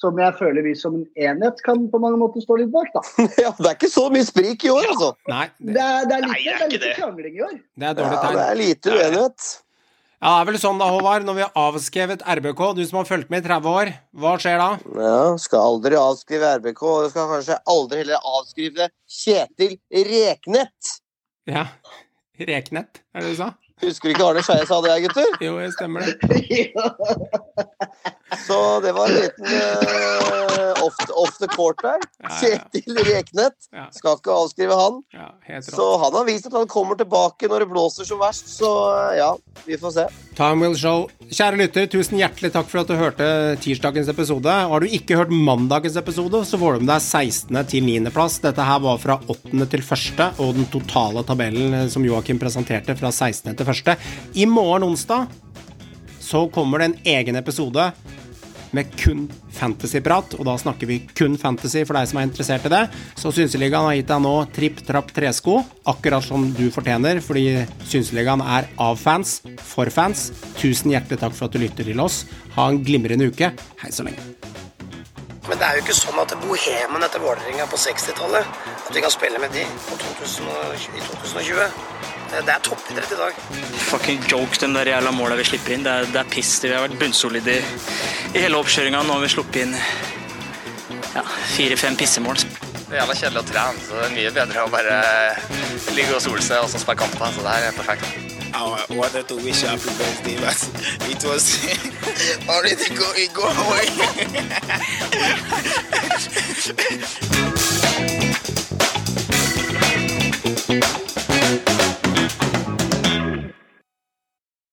som jeg føler vi som en enhet kan på mange måter stå litt bak. da. ja, det er ikke så mye sprik i år, altså. Nei, Det det, er, det er Nei, lite, er det er lite det. krangling i år. det er Ja, det er lite uenighet. Ja, det er vel sånn da, Håvard, når vi har avskrevet RBK, du som har fulgt med i 30 år, hva skjer da? Ja, skal aldri avskrive RBK, og du skal kanskje aldri heller avskrive Kjetil Reknett. Ja, Reknett, er det du sa? Husker du ikke Arne Skeie sa det, gutter? Jo, jeg stemmer det. Så det var en liten uh, off, off, the court der. Ja, ja. Kjetil Reknet. Ja. Skal ikke avskrive han. Ja, Så han har vist at han kommer tilbake når det blåser som verst. Så uh, ja, vi får se. Time will show. Kjære lytter, tusen hjertelig takk for at du hørte tirsdagens episode. Har du ikke hørt mandagens episode, så får du med deg 16. til 9. plass. Dette her var fra 8. til 1., og den totale tabellen eh, som Joakim presenterte fra 16. til 1. I morgen onsdag så kommer det en egen episode med kun fantasyprat, og da snakker vi kun fantasy for deg som er interessert i det. Så Synseligaen har gitt deg nå tripp, trapp, tresko, akkurat som du fortjener, fordi Synseligaen er av fans, for fans. Tusen hjertelig takk for at du lytter til oss. Ha en glimrende uke. Hei så lenge. Men det er jo ikke sånn at bohemen etter Vålerenga på 60-tallet At vi kan spille med de på 2020, i 2020. Det, det er toppidrett i dag. Fucking joke, de der jævla måla vi slipper inn. Det er, det er piss. Vi har vært bunnsolide i, i hele oppkjøringa. Nå har vi sluppet inn ja, fire-fem pissemål. Det er jævla kjedelig å trene, så det er mye bedre å bare ligge og sole seg og så spille kamper. Så det her er perfekt. I wanted to wish happy birthday, but it was already going, going. Go